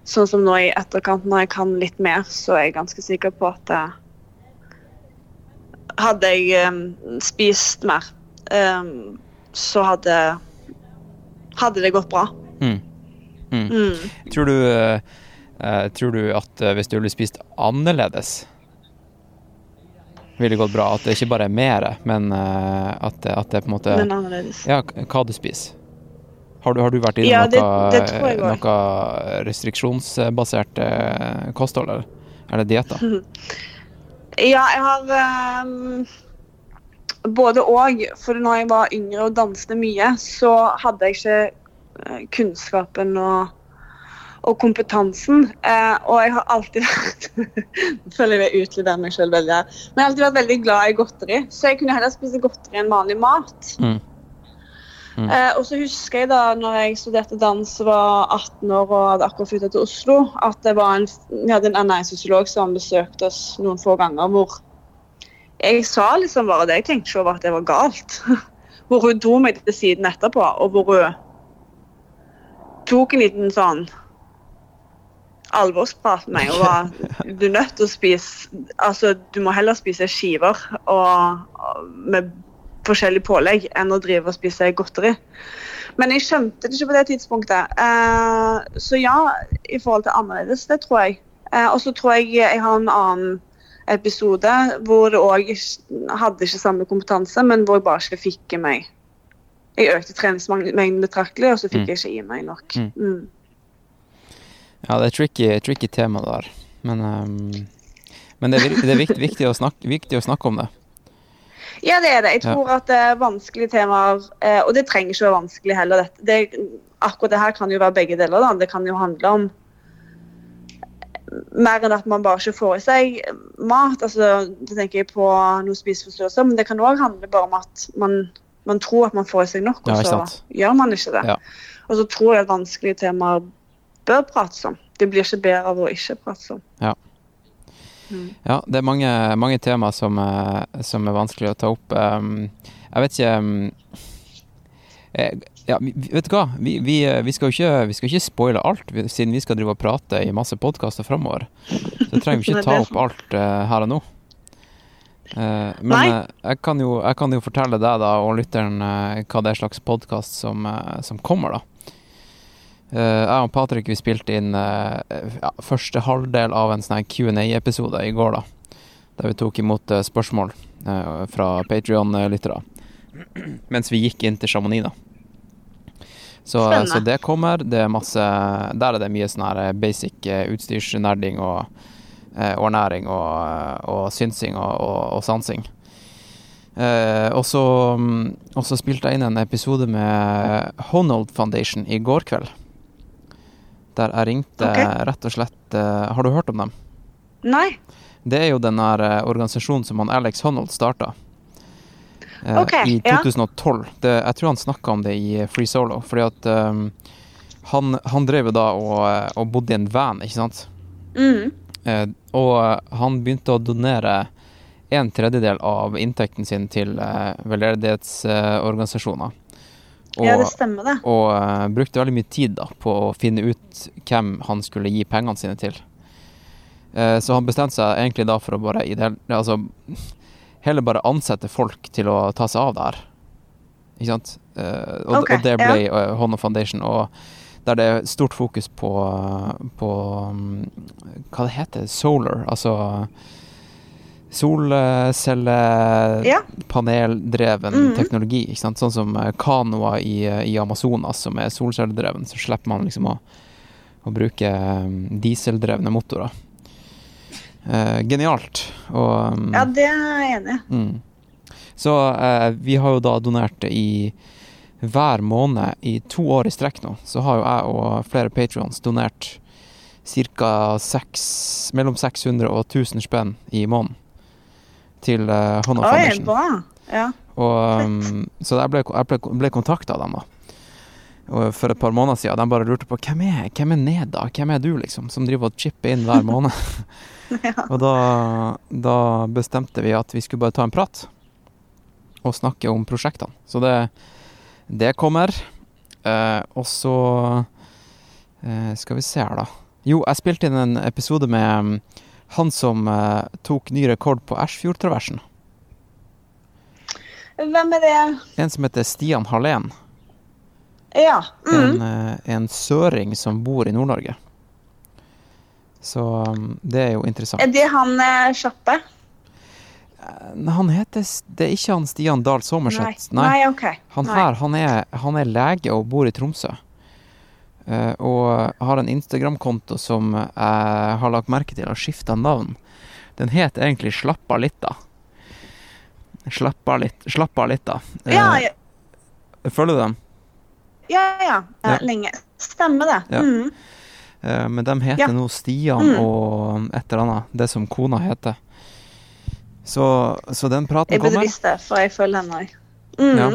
sånn som nå i etterkant, når jeg kan litt mer, så er jeg ganske sikker på at hadde jeg spist mer, så hadde, hadde det gått bra. Mm. Mm. Mm. Tror, du, tror du at hvis du ville spist annerledes, ville gått bra? At det ikke bare er mer, men eh, at, det- at det på en måte Men annerledes. Ja, hva du spiser. Har du, har du vært inne Ja, det- noe, det noe restriksjonsbasert eh, kosthold, eller? Er det dietter? Ja, jeg har um, både og. For når jeg var yngre og danset mye, så hadde jeg ikke kunnskapen og, og kompetansen. Eh, og jeg har alltid vært føler jeg utleverer meg selv veldig her. Men jeg har alltid vært veldig glad i godteri, så jeg kunne heller spise godteri enn vanlig mat. Mm. Mm. Eh, og så husker jeg da når jeg studerte dans, var 18 år og hadde akkurat flyttet til Oslo, at det var en, vi hadde en ernæringsfysiolog som besøkte oss noen få ganger, hvor jeg sa liksom bare det. Jeg tenkte ikke over at det var galt. Hvor hun dro meg til siden etterpå, og hvor hun tok en liten sånn alvorsprat med meg og var du er nødt til å spise Altså, du må heller spise skiver og, og med forskjellig pålegg enn å drive og spise godteri. Men jeg skjønte det ikke på det tidspunktet. Eh, så ja, i forhold til annerledes, det tror jeg. Eh, og så tror jeg jeg har en annen episode hvor det òg hadde ikke samme kompetanse, men hvor jeg bare ikke fikk i meg Jeg økte treningsmengden betraktelig, og så fikk Mm. jeg ikke i meg nok. Mm. Ja, det er tricky, tricky tema det der. Men, um, men det er, det er viktig, viktig, å snakke, viktig å snakke om det. Ja, det er det. Jeg Ja. tror at det er vanskelige temaer, eh, og det trenger ikke være vanskelig heller. Det, akkurat det her kan jo være begge deler. Da. Det kan jo handle om mer enn at man bare ikke får i seg mat. Altså, det tenker jeg på noen spiseforstyrrelser, men det kan òg handle bare om at man, man tror at man får i seg nok, og Ja, så gjør man ikke det. Ja. Og så tror jeg at vanskelige temaer bør prates om. Det blir ikke bedre av å ikke prates om. Ja, det er mange, mange tema som, eh, som er vanskelig å ta opp. Um, jeg vet ikke um, eh, ja, vet du hva? Vi, vi, eh, vi, skal jo ikke, vi skal ikke spoile alt, siden vi skal drive og prate i masse podkaster framover. Så trenger vi ikke ta opp alt her og nå. Men jeg, kan jo, jeg kan jo fortelle deg da, og lytteren hva det er slags podkast som, som kommer, da. Eh, jeg og Patrick vi spilte inn eh, ja, første halvdel av en sånn Q&A-episode i går, da. Der vi tok imot eh, spørsmål fra Patrion-lyttere. Mens vi gikk inn til Chamonix, da. Så, så det kommer. Det er masse Der er det mye sånn her basic utstyrsnerding og, ernæring og, og synsing og, og, og sansing. Eh, og så mm, og så spilte jeg inn en episode med Honold Foundation i går kveld. Der jeg ringte okay. rett og slett eh, Har du hørt om dem? Nei. Det er jo den der eh, organisasjonen som han Alex Honnold starta. Okay, I I ja. 2012. Det, jeg tror han snakka om det i Free Solo, fordi at um, han, han drev jo da og, eh, og bodde i en van, ikke sant? Mm. Uh, og eh, han begynte å donere en tredjedel av inntekten sin til uh, veldedighetsorganisasjoner. Og, Ja, det stemmer det. og uh, brukte veldig mye tid da, på å finne ut hvem han skulle gi pengene sine til. Uh, så han bestemte seg egentlig da for å bare i hele- altså, heller bare ansette folk til å ta seg av det her. Ikke sant? Uh, og, okay, og det ble ja. Honda Foundation. Og der det er stort fokus på, på um, hva det heter, solar, altså solcellepaneldreven Ja. Mhm. teknologi. Ikke sant? Sånn som eh, kanoer i, i Amazonas som er solcelledreven, så slipper man liksom å, å bruke um, dieseldrevne motorer. Eh, genialt. Og um, Ja, det er jeg enig i. Mm. Så eh, vi har jo da donert i hver måned i to år i strekk nå. Så har jo jeg og flere patrions donert ca. mellom 600 og 1000 spenn i måneden til uh, Honda Oi, Foundation. bra. Ja. Og, um, så jeg ble, jeg ble, ble kontakta av dem da. Og for et par måneder siden. De bare lurte på hvem er, hvem er Neda? Hvem er du, liksom? Som driver og chipper inn hver måned. Og da, da bestemte vi at vi skulle bare ta en prat. Og snakke om prosjektene. Så det, det kommer. Uh, og så uh, Skal vi se her, da. Jo, jeg spilte inn en episode med han som eh, tok ny rekord på Ersfjordtraversen. Hvem er det? En som heter Stian Hallén. Ja. Mm. En, eh, en søring som bor i Nord-Norge. Så um, det er jo interessant. Er det han eh, kjappe? Eh, Han heter Det er ikke han Stian Dahl Sommerseth. Nei. Nei, OK. Han Nei. her, han er, han er lege og bor i Tromsø. Eh, og har en Instagram-konto som jeg har lagt merke til har skifta navn. Den het egentlig Slappa litt, da. Slappa litt, slappa litt, da. Eh, Ja, ja, Følger du dem? ja. ja. Ja. Eh, Lenge. Stemmer det. Ja. Mm. Men de heter Ja. nå Stian Mm. og et eller annet. Det som kona heter. Så, så den praten Jeg burde kommer. visst det, for jeg følger henne òg. Mm. Ja.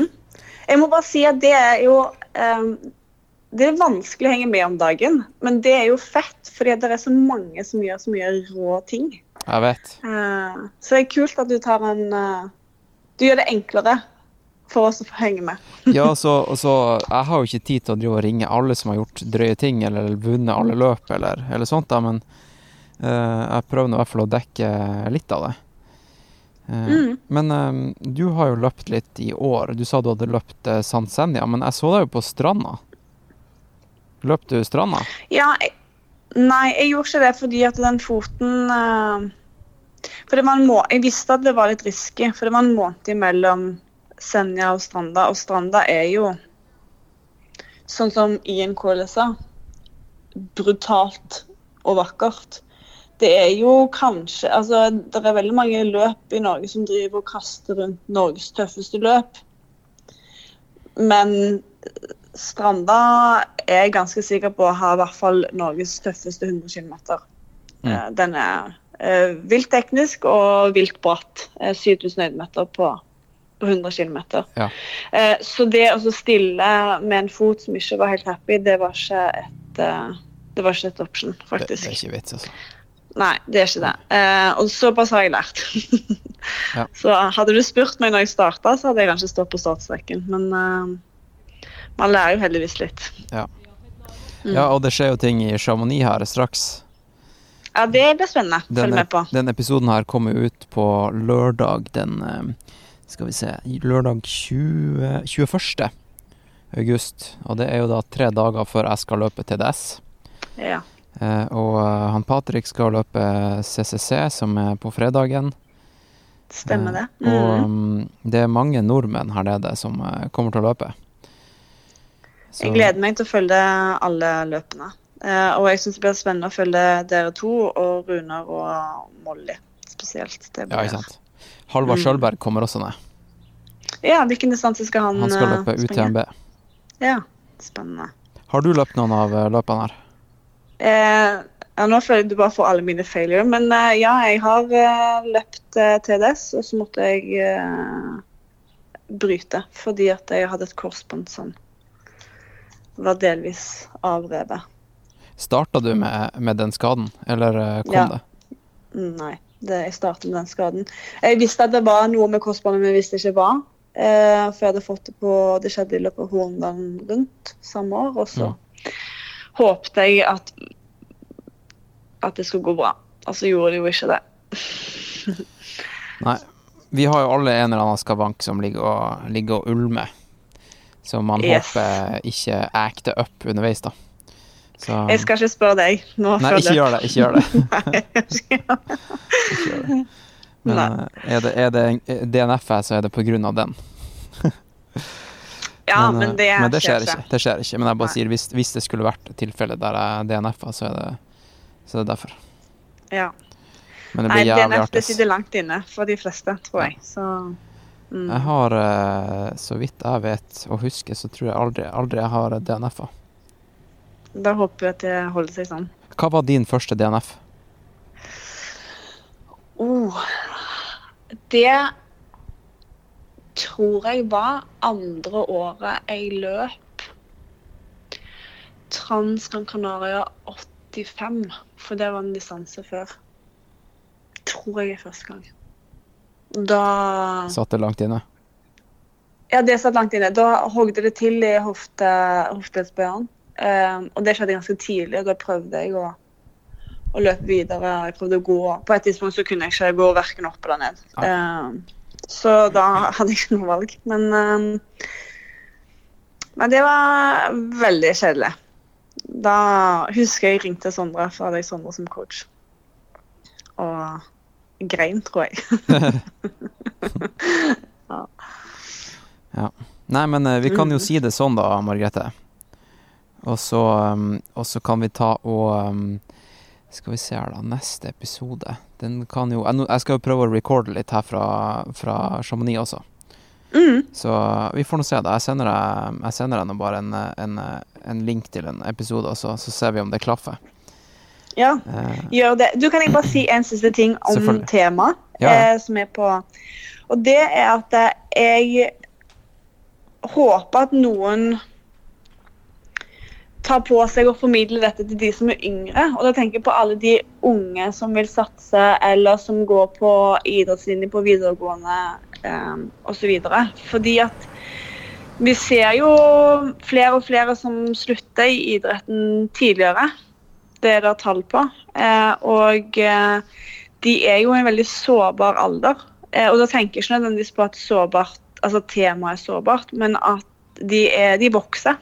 Jeg må bare si at det er jo ehm, Det er vanskelig å henge med om dagen, men det er jo fett, fordi det er så mange som gjør så mye rå ting. Jeg vet. Uh, så det er kult at du tar en uh, Du gjør det enklere for oss å få henge med. Ja, så, så Jeg har jo ikke tid til å drive og ringe alle som har gjort drøye ting, eller vunnet alle løp, eller, eller sånt, da, men uh, jeg prøver i hvert fall å dekke litt av det. Mm. Men du har jo løpt litt i år. Du sa du hadde løpt uh, Sansenja, men jeg så deg jo på stranda. Løp du stranda? Ja, jeg, nei, jeg gjorde ikke det fordi at den foten uh, var en må Jeg visste at det var litt risky, for det var en måned imellom Senja og Stranda, og Stranda er jo sånn som Cole sa, brutalt og vakkert. Det er jo kanskje Altså, det er veldig mange løp i Norge som driver og kaster rundt Norges tøffeste løp. Men Stranda er jeg ganske sikker på har i hvert fall Norges tøffeste 100 km. Mm. Den er eh, vilt teknisk og vilt bratt. Eh, 7000 høydemeter på, på 100 km. Ja. Eh, så det å stille med en fot som ikke var helt happy, det var ikke et eh, det var ikke et option, Det, faktisk. det er ikke vits, altså. Nei, det er ikke det. Eh, og såpass har jeg lært. Ja. Så hadde du spurt meg når jeg starta, så hadde jeg kanskje stått på startstreken. Men eh, man lærer jo heldigvis litt. Ja. Mm. ja, og det skjer jo ting i Chamonix her straks. Ja, det blir spennende. Følg med på. Den episoden her kommer ut på lørdag den eh, Skal vi se Lørdag 20, 21. august. Og det er jo da tre dager før jeg skal løpe TDS. Ja. Eh, og eh, han Patrick skal løpe CCC, som er på fredagen. Stemmer det. Eh, Og Mm. mm, det er mange nordmenn her nede som eh, kommer til å løpe. Så- Jeg gleder meg til å følge alle løpene. Uh, og jeg syns det blir spennende å følge dere to, og Runar og Molly spesielt. Det Ja, ikke sant. Halvard Mm. Sjølberg kommer også ned. Ja, hvilken distanse skal han, Han skal løpe ut springe? UTMB. Ja, spennende. Har du løpt noen av eh, løpene her? Eh, ja, nå føler jeg du bare får alle mine failure, men uh, ja, jeg har eh, løpt eh, TDS, og så måtte jeg eh, bryte fordi at jeg hadde et korsbånd som var delvis avrevet. Starta du med, med den skaden, eller eh, kom Ja. det? Mm, Nei, det, jeg startet med den skaden. Jeg visste at det var noe med korsbåndet, men jeg visste ikke hva. Eh, for jeg hadde fått det på Det skjedde i løpet av Horndalen rundt samme år, og så håpte jeg at at det skulle gå bra. Og så gjorde det jo ikke det. Nei. Vi har jo alle en eller annen skavank som ligger og, ligger og ulmer. Så man Yes. håper ikke acter up underveis, da. Så Jeg skal ikke spørre deg nå Nei, ikke gjør det. Ikke gjør det. Nei, ikke gjør det. Men Nei. eh, er det, er det DNF-et, så er det på grunn av den. Ja, Men, men, eh, det, men det skjer ikke. Det skjer ikke. Men jeg bare Nei. sier hvis, hvis det skulle vært tilfellet der jeg DNF-a, så er så er det derfor. Ja. Men det Nei, blir jævlig DNF artig. sitter langt inne for de fleste, tror jeg. Så mm. Jeg har, eh, så vidt jeg vet og husker, så tror jeg aldri, aldri jeg har DNF-a. da håper vi at det holder seg sånn. Hva var din første DNF? Oh, det tror jeg var andre året jeg løp Trans Gran Canaria 85, for det var en distanse før. Tror jeg er første gang. Da Satt det langt inne? Ja, det satt langt inne. Da hogde det til i hofte, hoftespøyeren. Um, og det skjedde ganske tidlig, og da prøvde jeg å, å løpe videre. Jeg prøvde å gå. På et tidspunkt så kunne jeg ikke gå verken opp eller ned. Um, så da hadde jeg ikke noe valg. Men, um, men det var veldig kjedelig. Da husker jeg ringte Sondre, for hadde jeg Sondre som coach. Og grein, tror jeg. Nei, men eh, vi kan jo Mhm. si det sånn da, Margrethe. Og så, um, og så kan vi ta og um, Skal vi se her, da. Neste episode. Den kan jo Jeg, skal jo prøve å recorde litt her fra, fra Chamonix også. Mm. Så uh, vi får nå se, da. Jeg sender deg, jeg sender deg nå bare en, uh, en, uh, en link til en episode, og så, så ser vi om det klaffer. Ja, Eh, gjør det. Du kan jeg bare si en siste ting om temaet Ja, ja. eh, som er på Og det er at eh, jeg håper at noen tar på seg å formidle dette til de som er yngre. Og da tenker jeg på alle de unge som vil satse, eller som går på idrettslinje på videregående eh, osv. Fordi at vi ser jo flere og flere som slutter i idretten tidligere. Det er det tall på. Eh, og eh, de er jo i en veldig sårbar alder. Eh, og da tenker jeg ikke nødvendigvis på at sårbart, altså temaet er sårbart, men at de, er, de vokser.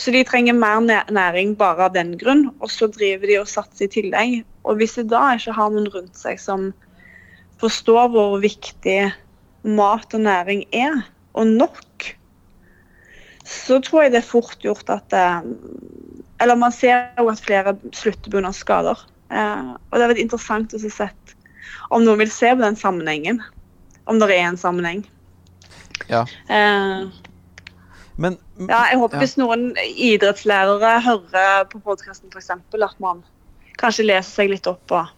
Så de trenger mer næring bare av den grunn, og så driver de og satser i tillegg. Og hvis de da ikke har noen rundt seg som forstår hvor viktig mat og næring er, og nok, så tror jeg det er fort gjort at Eller man ser jo at flere slutter pga. skader. Eh, og det er veldig interessant å se sett om noen vil se på den sammenhengen. Om det er en sammenheng. ja. Eh, Men ja, jeg håper Ja. hvis noen idrettslærere hører på podkasten f.eks., at man kanskje leser seg litt opp og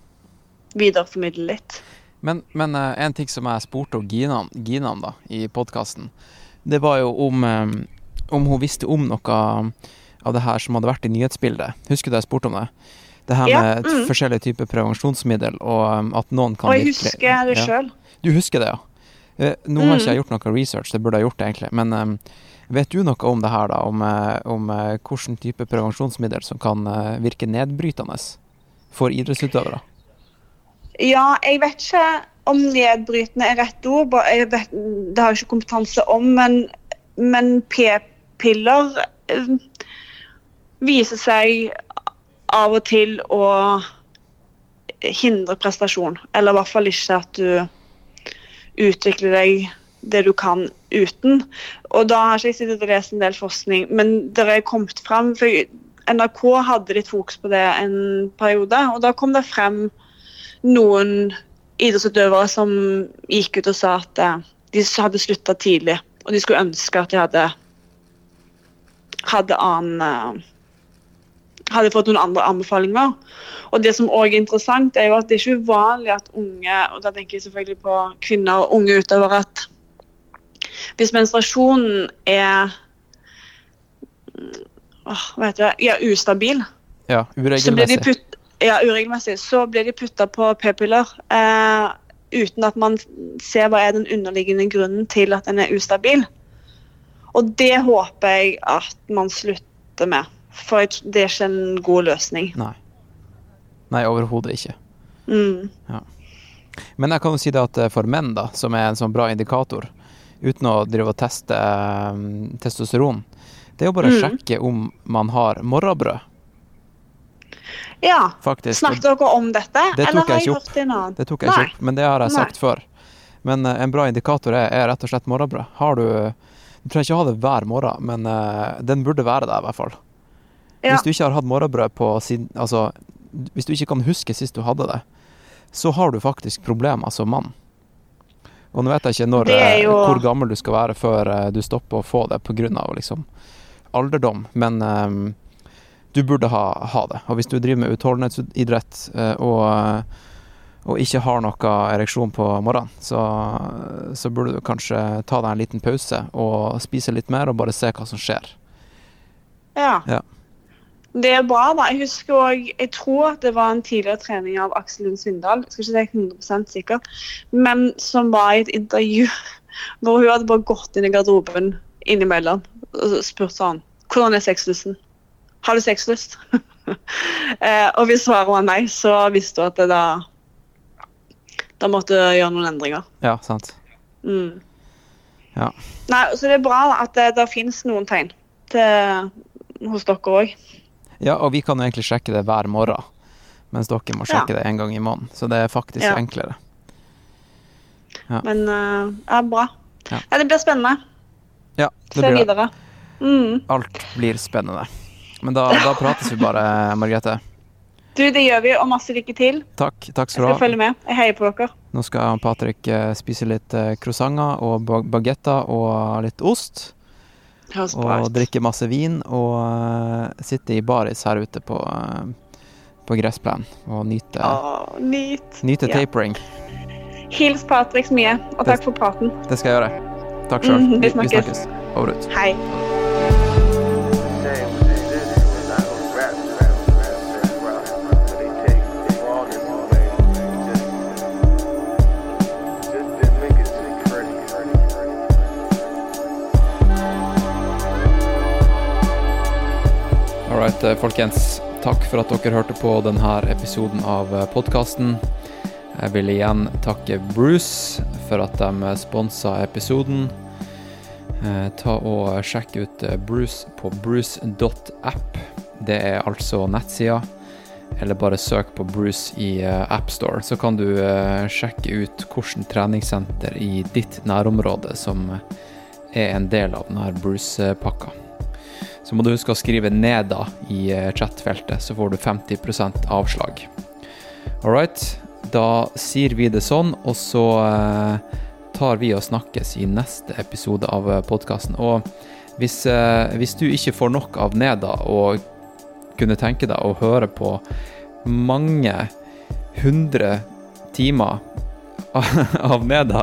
videreformidler litt. Men, men eh, en ting som jeg spurte Gina, Gina om da, i podkasten, det var jo om, eh, om hun visste om noe av det her som hadde vært i nyhetsbildet. Husker du jeg spurte om det? Det her Ja, med mm. forskjellige typer prevensjonsmiddel, og um, at noen kan Og jeg virkelig- husker det Ja. sjøl. Du husker det, ja. Eh, Nå har Mm. ikke jeg gjort noe research, det burde jeg gjort egentlig. Men um, vet du noe om det her, da? Om, eh, om uh, hvilken type prevensjonsmiddel som kan uh, virke nedbrytende for idrettsutøvere? Ja, jeg vet ikke om nedbrytende er rett ord. vet, det har jeg ikke kompetanse om. Men, men p-piller viser seg av og til å hindre prestasjon. Eller i hvert fall ikke at du utvikler deg det du kan uten. Og da har ikke jeg sittet og lest en del forskning, men det er kommet fram for NRK hadde litt fokus på det en periode, og da kom det frem noen idrettsutøvere som gikk ut og sa at eh, de hadde slutta tidlig, og de skulle ønske at de hadde hadde annen eh, hadde fått noen andre anbefalinger. Og det som også er interessant, er jo at det er ikke uvanlig at unge, og da tenker jeg selvfølgelig på kvinner og unge utøvere, at hvis menstruasjonen er åh, heter det, ja, ustabil, Ja, så blir de uregelmessig. putt, ja, uregelmessig, så blir de putta på p-piller eh, uten at man ser hva er den underliggende grunnen til at den er ustabil. Og det håper jeg at man slutter med, for det er ikke en god løsning. Nei. Nei, overhodet ikke. Mm. Men jeg kan jo si det at eh, for menn, da, som er en sånn bra indikator, uten å drive og teste eh, testosteron, det er jo bare å Mm. sjekke om man har morrabrød, Ja, faktisk. snakket dere om dette, Det eller har jeg hørt det en annen? Det tok jeg ikke opp, men det har jeg Nei. sagt før. Men eh, en bra indikator er, er rett og slett morrabrød. Har du Du trenger ikke ha det hver morgen, men eh, den burde være der, i hvert fall. Ja. Hvis du ikke har hatt morgenbrød på siden Altså, hvis du ikke kan huske sist du hadde det, så har du faktisk problemer som mann. Og nå vet jeg ikke når, eh, jo- hvor gammel du skal være før eh, du stopper å få det pga. Liksom, alderdom, men um, du burde ha, ha det. Og hvis du driver med utholdenhetsidrett og, og ikke har noe ereksjon på morgenen, så, så burde du kanskje ta deg en liten pause og spise litt mer og bare se hva som skjer. Ja. Ja. Det er bra, da. Jeg husker også, jeg tror det var en tidligere trening av Aksel Lund Svindal, jeg skal ikke si 100% sikker, men som var i et intervju hvor hun hadde bare gått inn i garderoben innimellom og spurt sånn Hvordan er sexlysten? Har du sexlyst? eh, og hvis svaret var nei, så visste hun at det da da måtte gjøre noen endringer. Ja, sant? Mm. Ja. Nei, så det er bra da, at det, det finnes noen tegn til, hos dere òg. Ja, og vi kan jo egentlig sjekke det hver morgen, mens dere må sjekke det en gang i måneden. Så det er faktisk Ja. enklere. Men uh, ja, bra. Ja. Ja. det blir spennende. Ja, det Se blir det. Mm. Alt blir spennende. Men da, da prates vi bare, Margrethe. Du, det gjør vi, og masse lykke til. Takk, takk skal du ha. Jeg skal følge med. Jeg heier på dere. Nå skal Patrick eh, spise litt eh, croissanter og ba- bagetter og litt ost. Og drikke masse vin og eh, sitte i baris her ute på, eh, på gressplenen og nyte, oh, nyt. nyte Ja. tapering. Hils Patrick mye, og takk for praten. Det skal jeg gjøre. Takk sjøl. Mm, vi vi, vi snakkes. snakkes. Over ut. Hei. Right, eh, folkens. Takk for at dere hørte på denne episoden av podkasten. Jeg vil igjen takke Bruce for at de sponsa episoden. Eh, ta og Sjekk ut eh, Bruce på bruce.app. Det er altså nettsida. Eller bare søk på Bruce i eh, AppStore, så kan du eh, sjekke ut hvilket treningssenter i ditt nærområde som er en del av denne Bruce-pakka. Så må du huske å skrive 'neda' i eh, chatfeltet, så får du 50% avslag. All right, da sier vi det sånn, og så eh, tar vi og snakkes i neste episode av podkasten. Og hvis, eh, hvis du ikke får nok av Neda og kunne tenke deg å høre på mange hundre timer av Neda,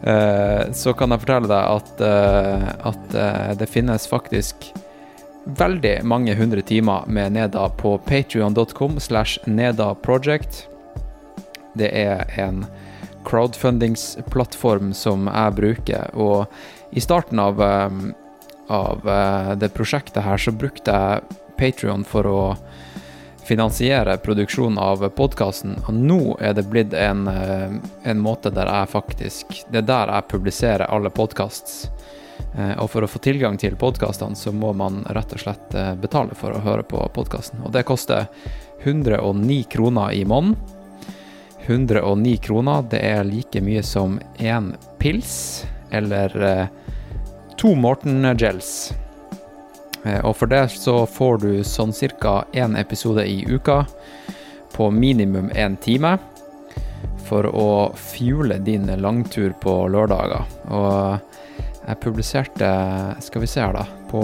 eh, så kan jeg fortelle deg at, eh, at eh, det finnes faktisk veldig mange hundre timer med Neda på patreon.com slash nedaproject. Det er en crowdfundingsplattform som jeg bruker, og i starten av, eh, av eh, det prosjektet her så brukte jeg Patreon for å finansiere produksjonen av podkasten, og nå er det blitt en, eh, en måte der jeg faktisk Det er der jeg publiserer alle podkasts. Eh, Og for å få tilgang til podkastene, så må man rett og slett eh, betale for å høre på podkasten. Og det koster 109 kroner i måneden. 109 kroner, det er like mye som én pils, eller eh, to Morten Gels. Og for det så får du sånn cirka én episode i uka, på minimum én time, for å fuele din langtur på lørdager. Og jeg publiserte, skal vi se her da, på,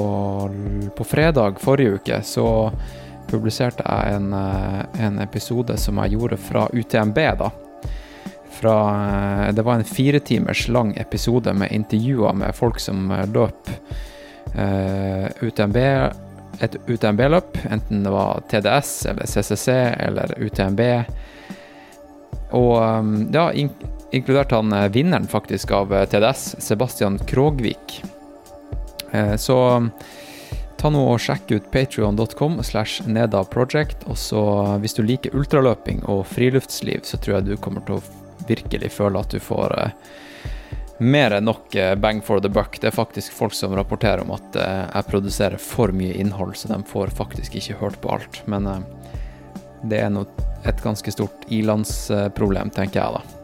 på fredag forrige uke, så publiserte jeg en, eh, en episode som jeg gjorde fra UTMB da. Fra, eh, det var en fire timers lang episode med intervjuer med folk som eh, løp eh, UTMB, et UTMB-løp, enten det var TDS eller CCC eller UTMB. Og ja, inkludert han eh, vinneren faktisk av eh, TDS, Sebastian Krogvik. Eh, så um, ta nå og sjekk ut patreon.com slash nedaproject, og så hvis du liker ultraløping og friluftsliv, så tror jeg du kommer til å virkelig føle at du får mer enn nok bang for the buck. Det er faktisk folk som rapporterer om at jeg produserer for mye innhold, så de får faktisk ikke hørt på alt. Men det er nå et ganske stort ilandsproblem, tenker jeg da.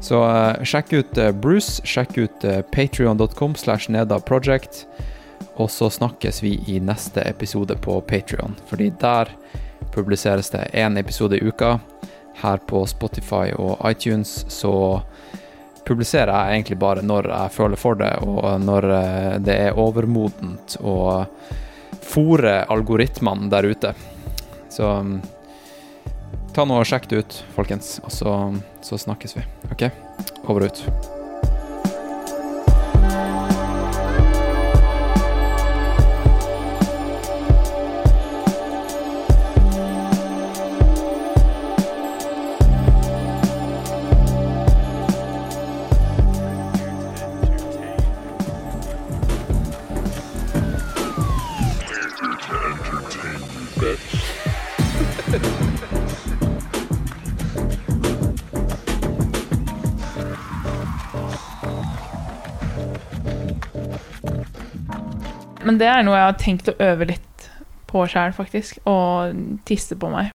Så eh, sjekk ut eh, Bruce, sjekk ut uh, patreon.com slash nedaproject, og så snakkes vi i neste episode på Patreon, fordi der publiseres det én episode i uka. Her på Spotify og iTunes så publiserer jeg egentlig bare når jeg føler for det, og når eh, det er overmodent å fòre algoritmene der ute. Så mm, ta nå og sjekk det ut, folkens, og så, så snakkes vi. OK? Over og ut. Men det er noe jeg har tenkt å øve litt på sjæl, faktisk. Og tisse på meg.